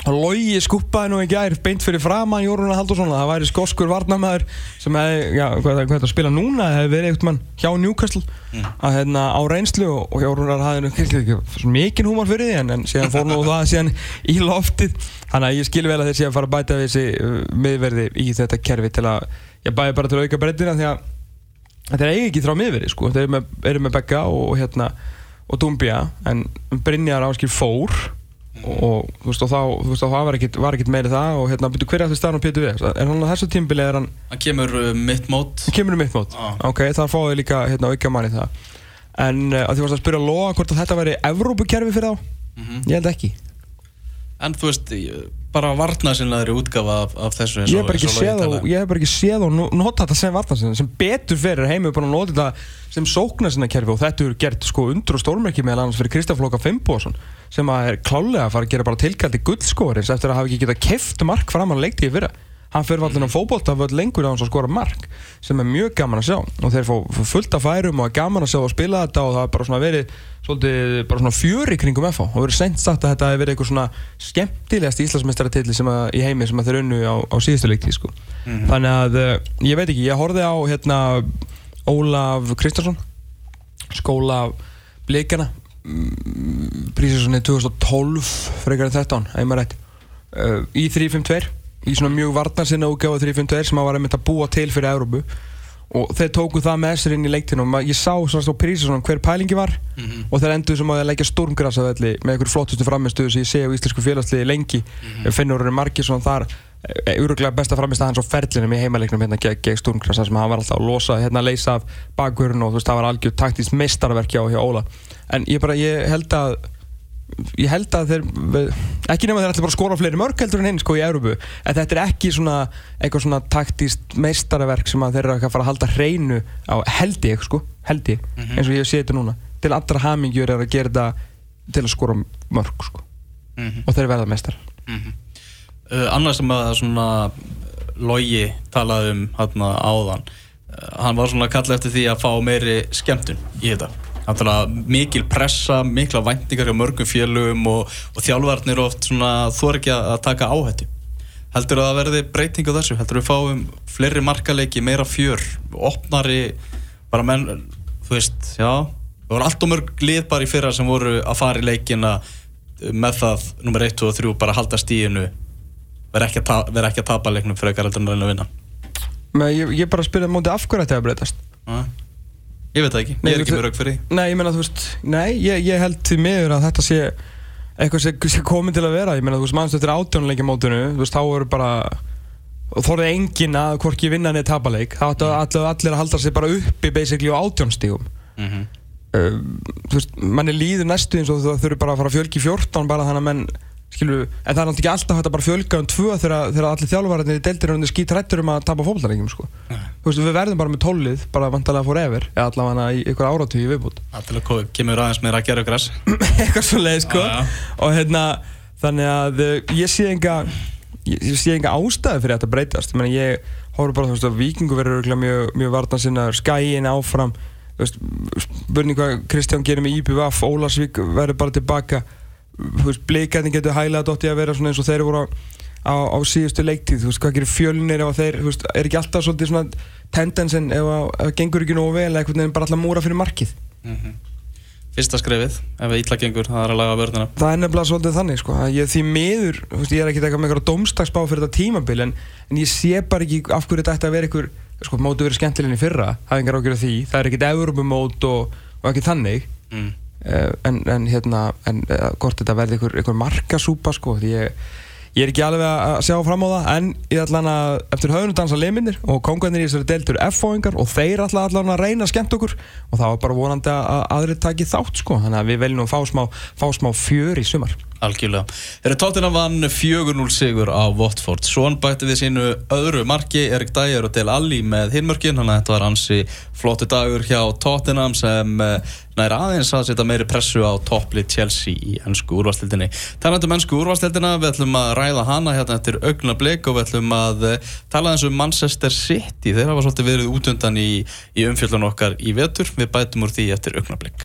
Logi skúpaði nú í gær beint fyrir framann Jóruna Haldursson það væri skoskur varnamæður sem hefði, já, hvað er þetta að spila núna? Hefði verið eitthvað mann hjá Newcastle að hérna á reynslu og, Jórunar hafði mikinn húmar fyrir því en, en síðan fór nú það síðan í loftið. Þannig að ég skil vel að þeir að fara að bæta þessi uh, miðverði í þetta kerfi til að ég bæði bara til að auka breytina því að þetta er ekki þrá miðveri sko. þeir eru með, eru með og, og og en og þú veist og þá, þú veist, og það var ekkit, var ekkit meiri það og hérna byrju hver er allir staðan á Pétur V? Er hann á þessu tímbili er hann Hann kemur uh, mitt mót. Kemur um mitt mót. Já. ok, þar fáið líka hérna auka manni það. En uh, að því varst að spyrja Lóa hvort að þetta væri Evrópukerfi fyrir þá? Mhm. ég held ekki. En þú veist, bara varnasinnaðri útgafa af, af þessu ég og- hef bara ekki og séð og ég hef bara ekki séð og no- notað þetta sem vartansinna sem betur fyrir heimur búin að nota þetta sem sókna sinna kerfi og þetta er gert sko undur og stórmerki meðal annars fyrir Kristaf Lóka Fimboðsson sem að er klálega að fara að gera bara tilkaldi guldskórins eftir að hafa ekki getað keft mark fram á leiktíði fyrra. Hann fyrir allir á fótboltaföld lengur á hans að skora mark sem er mjög gaman að sjá. Og þeir fá fá fullt af færum og er gaman að sjá að spila þetta og það er bara svona verið svolítið bara svona fjöri kringum FH og verið sent sagt að þetta hefur verið eitthvað svona skemmtilegast íslandsmeistaratilli sem að, í heimi sem að þeir unnu á, á síðustu leiktíð sko. þannig að uh, ég veit ekki, ég horfði á hérna Ólaf Kristjánsson skóla blikana prísisonni 2012 frekar en 13, ef maður rétt. Uh, í 352 í svona mjög varnarsinna útgáfa 352 sem að var einmitt að búa til fyrir Európu og þeir tóku það með sér inn í leiktinu og ég sá svona á prísisonni hver pælingi var og þeir endur sem að leggja stormgras að velli með einhver flottustu framistuðu sem ég sé á íslensku félagsliði lengi. Mm. finnur eru margir svona þar úruglega besta framist hans á ferlinum í heimaleiknum hérna gegn geg Sturmgras þar sem hann var alltaf að losa hérna að leysa af bakvörun og þú veist það var algjör taktist mistarverki á hjá Óla en ég bara ég held að ég held að þeir ekki nema þeir ætla bara að skora fleiri mörg heldur en einn sko í Európu en þetta er ekki svona eitthvað svona taktist meistarverk sem að þeir eru að fara að halda hreinu á held ég sko held ég eins og ég sé þetta núna. Til allra hamingjur er að gera þetta til að skora mörg sko. Mhm. og þeir verða meistar Uh, annars sem að svona logi talaði um hérna áðan uh, hann var svona að kalla eftir því að fá meiri skemmtun í þetta mikil pressa, mikla væntingar hjá mörgum félögum og, og þjálfarnir oft svona þor ekki að að taka áhættu. Heldur að það verði breyting á þessu? Heldur við fáum fleiri markaleiki, meira fjör opnari, bara menn þú veist, já. Það voru allt og mörg lið bara í fyrra sem voru að fara í leikina með það nummer 1, 2 og 3 bara halda stíinu vera ekki að, vera ekki að tapa leiknum fyrir ekkar heldur en að að vinna. Men ég, ég bara spyrja móti af hverju þetta hefur breytast? Já. Ég veit það ekki, ég er ekki með rauk fyrir því Nei, ég meina þú veist, nei, ég, ég held því miður að þetta sé eitthvað sem sé komið til að vera. Ég meina þú veist, mannstu eftir átjónuleikja mótinu þú veist, þá eru bara þorðið enginn að hvorki vinna niður tapaleik þá áttu allir, allir að halda sig bara uppi basically á átjónstígum. Mm -hmm. uh, þú veist, manni líður næstu eins og þú þurfi bara að fara að fjölgi 14 bara þannig að menn skilur, en það er náttúrulega ekki alltaf hægt að bara fjölga um tvö þegar, allir þjálfararnir í deildir er skýt hrættur um að tapa fótballtarengjum sko. þú veist, við verðum bara með tólið bara vantalega fór efer, eða allavega í ykkur áratugí viðbútt að kemur aðeins meira að gera græs (laughs) eitthvað svo leið sko. Já, já. og hérna þannig að uh, ég sé enga ég, sé enga ástæði fyrir þetta að breytast. Ég, meina, ég horfður bara þú veist að vikingu verður mjög, mjög vartansinnar skæin áfram. Þú veist, blikarnir getur hælað dótt í að vera svona eins og þeir voru á, á, á síðustu leiktíð þú veist, hvað gerir fjölnir ef þeir þú veist, er ekki alltaf svolítið svona tendensin ef að, ef að gengur ekki nógu vel eða einhvern veginn bara alltaf múra fyrir markið Fyrsta skrefið, ef við ítla gengur, það er að laga vörðina það er nefnilega svolítið þannig sko. að ég því miður, þú veist, ég er ekki eitthvað með eitthvað domstagsbá fyrir þetta tímabil en, en ég sé bara ekki af hverju þetta ætti að vera einhver sko, mótu verið skemmtilegni fyrra það er engar ágjörð því, það er ekkert Evropumót og, og ekki þannig mm. Uh, en, en hérna en, uh, hvort þetta verði einhver, einhver markasúpa sko, því ég, ég er ekki alveg að sjá fram á það. En ég ætla hann að eftir höfnum dansa liminir og kongarnir í þessari deltur F-fóingar og þeir ætla allan að reyna að skemmt okkur. Og það var bara vonandi að að aðrir taki þátt sko, þannig að við veljum nú fá smá, fá smá fjör í sumar Algjörlega. Þeirra tóttina vann 4-0 sigur á Watford. Svon bætti við sínu öðru marki, Erik Dyer og Del Alli með hinmörkin, þannig að þetta var ansi flottu dagur hjá Tottenham sem eh, nær aðeins að setja meiri pressu á topplið Chelsea í ennsku úrvastildinni. Talandi um ennsku úrvastildina, við ætlum að ræða hana hérna eftir augna blik og við ætlum að eh, tala eins um Manchester City. Þeir hafa svolítið verið útundan í, í umfjöldun okkar í vetur. Við bætum úr því eftir augna blik.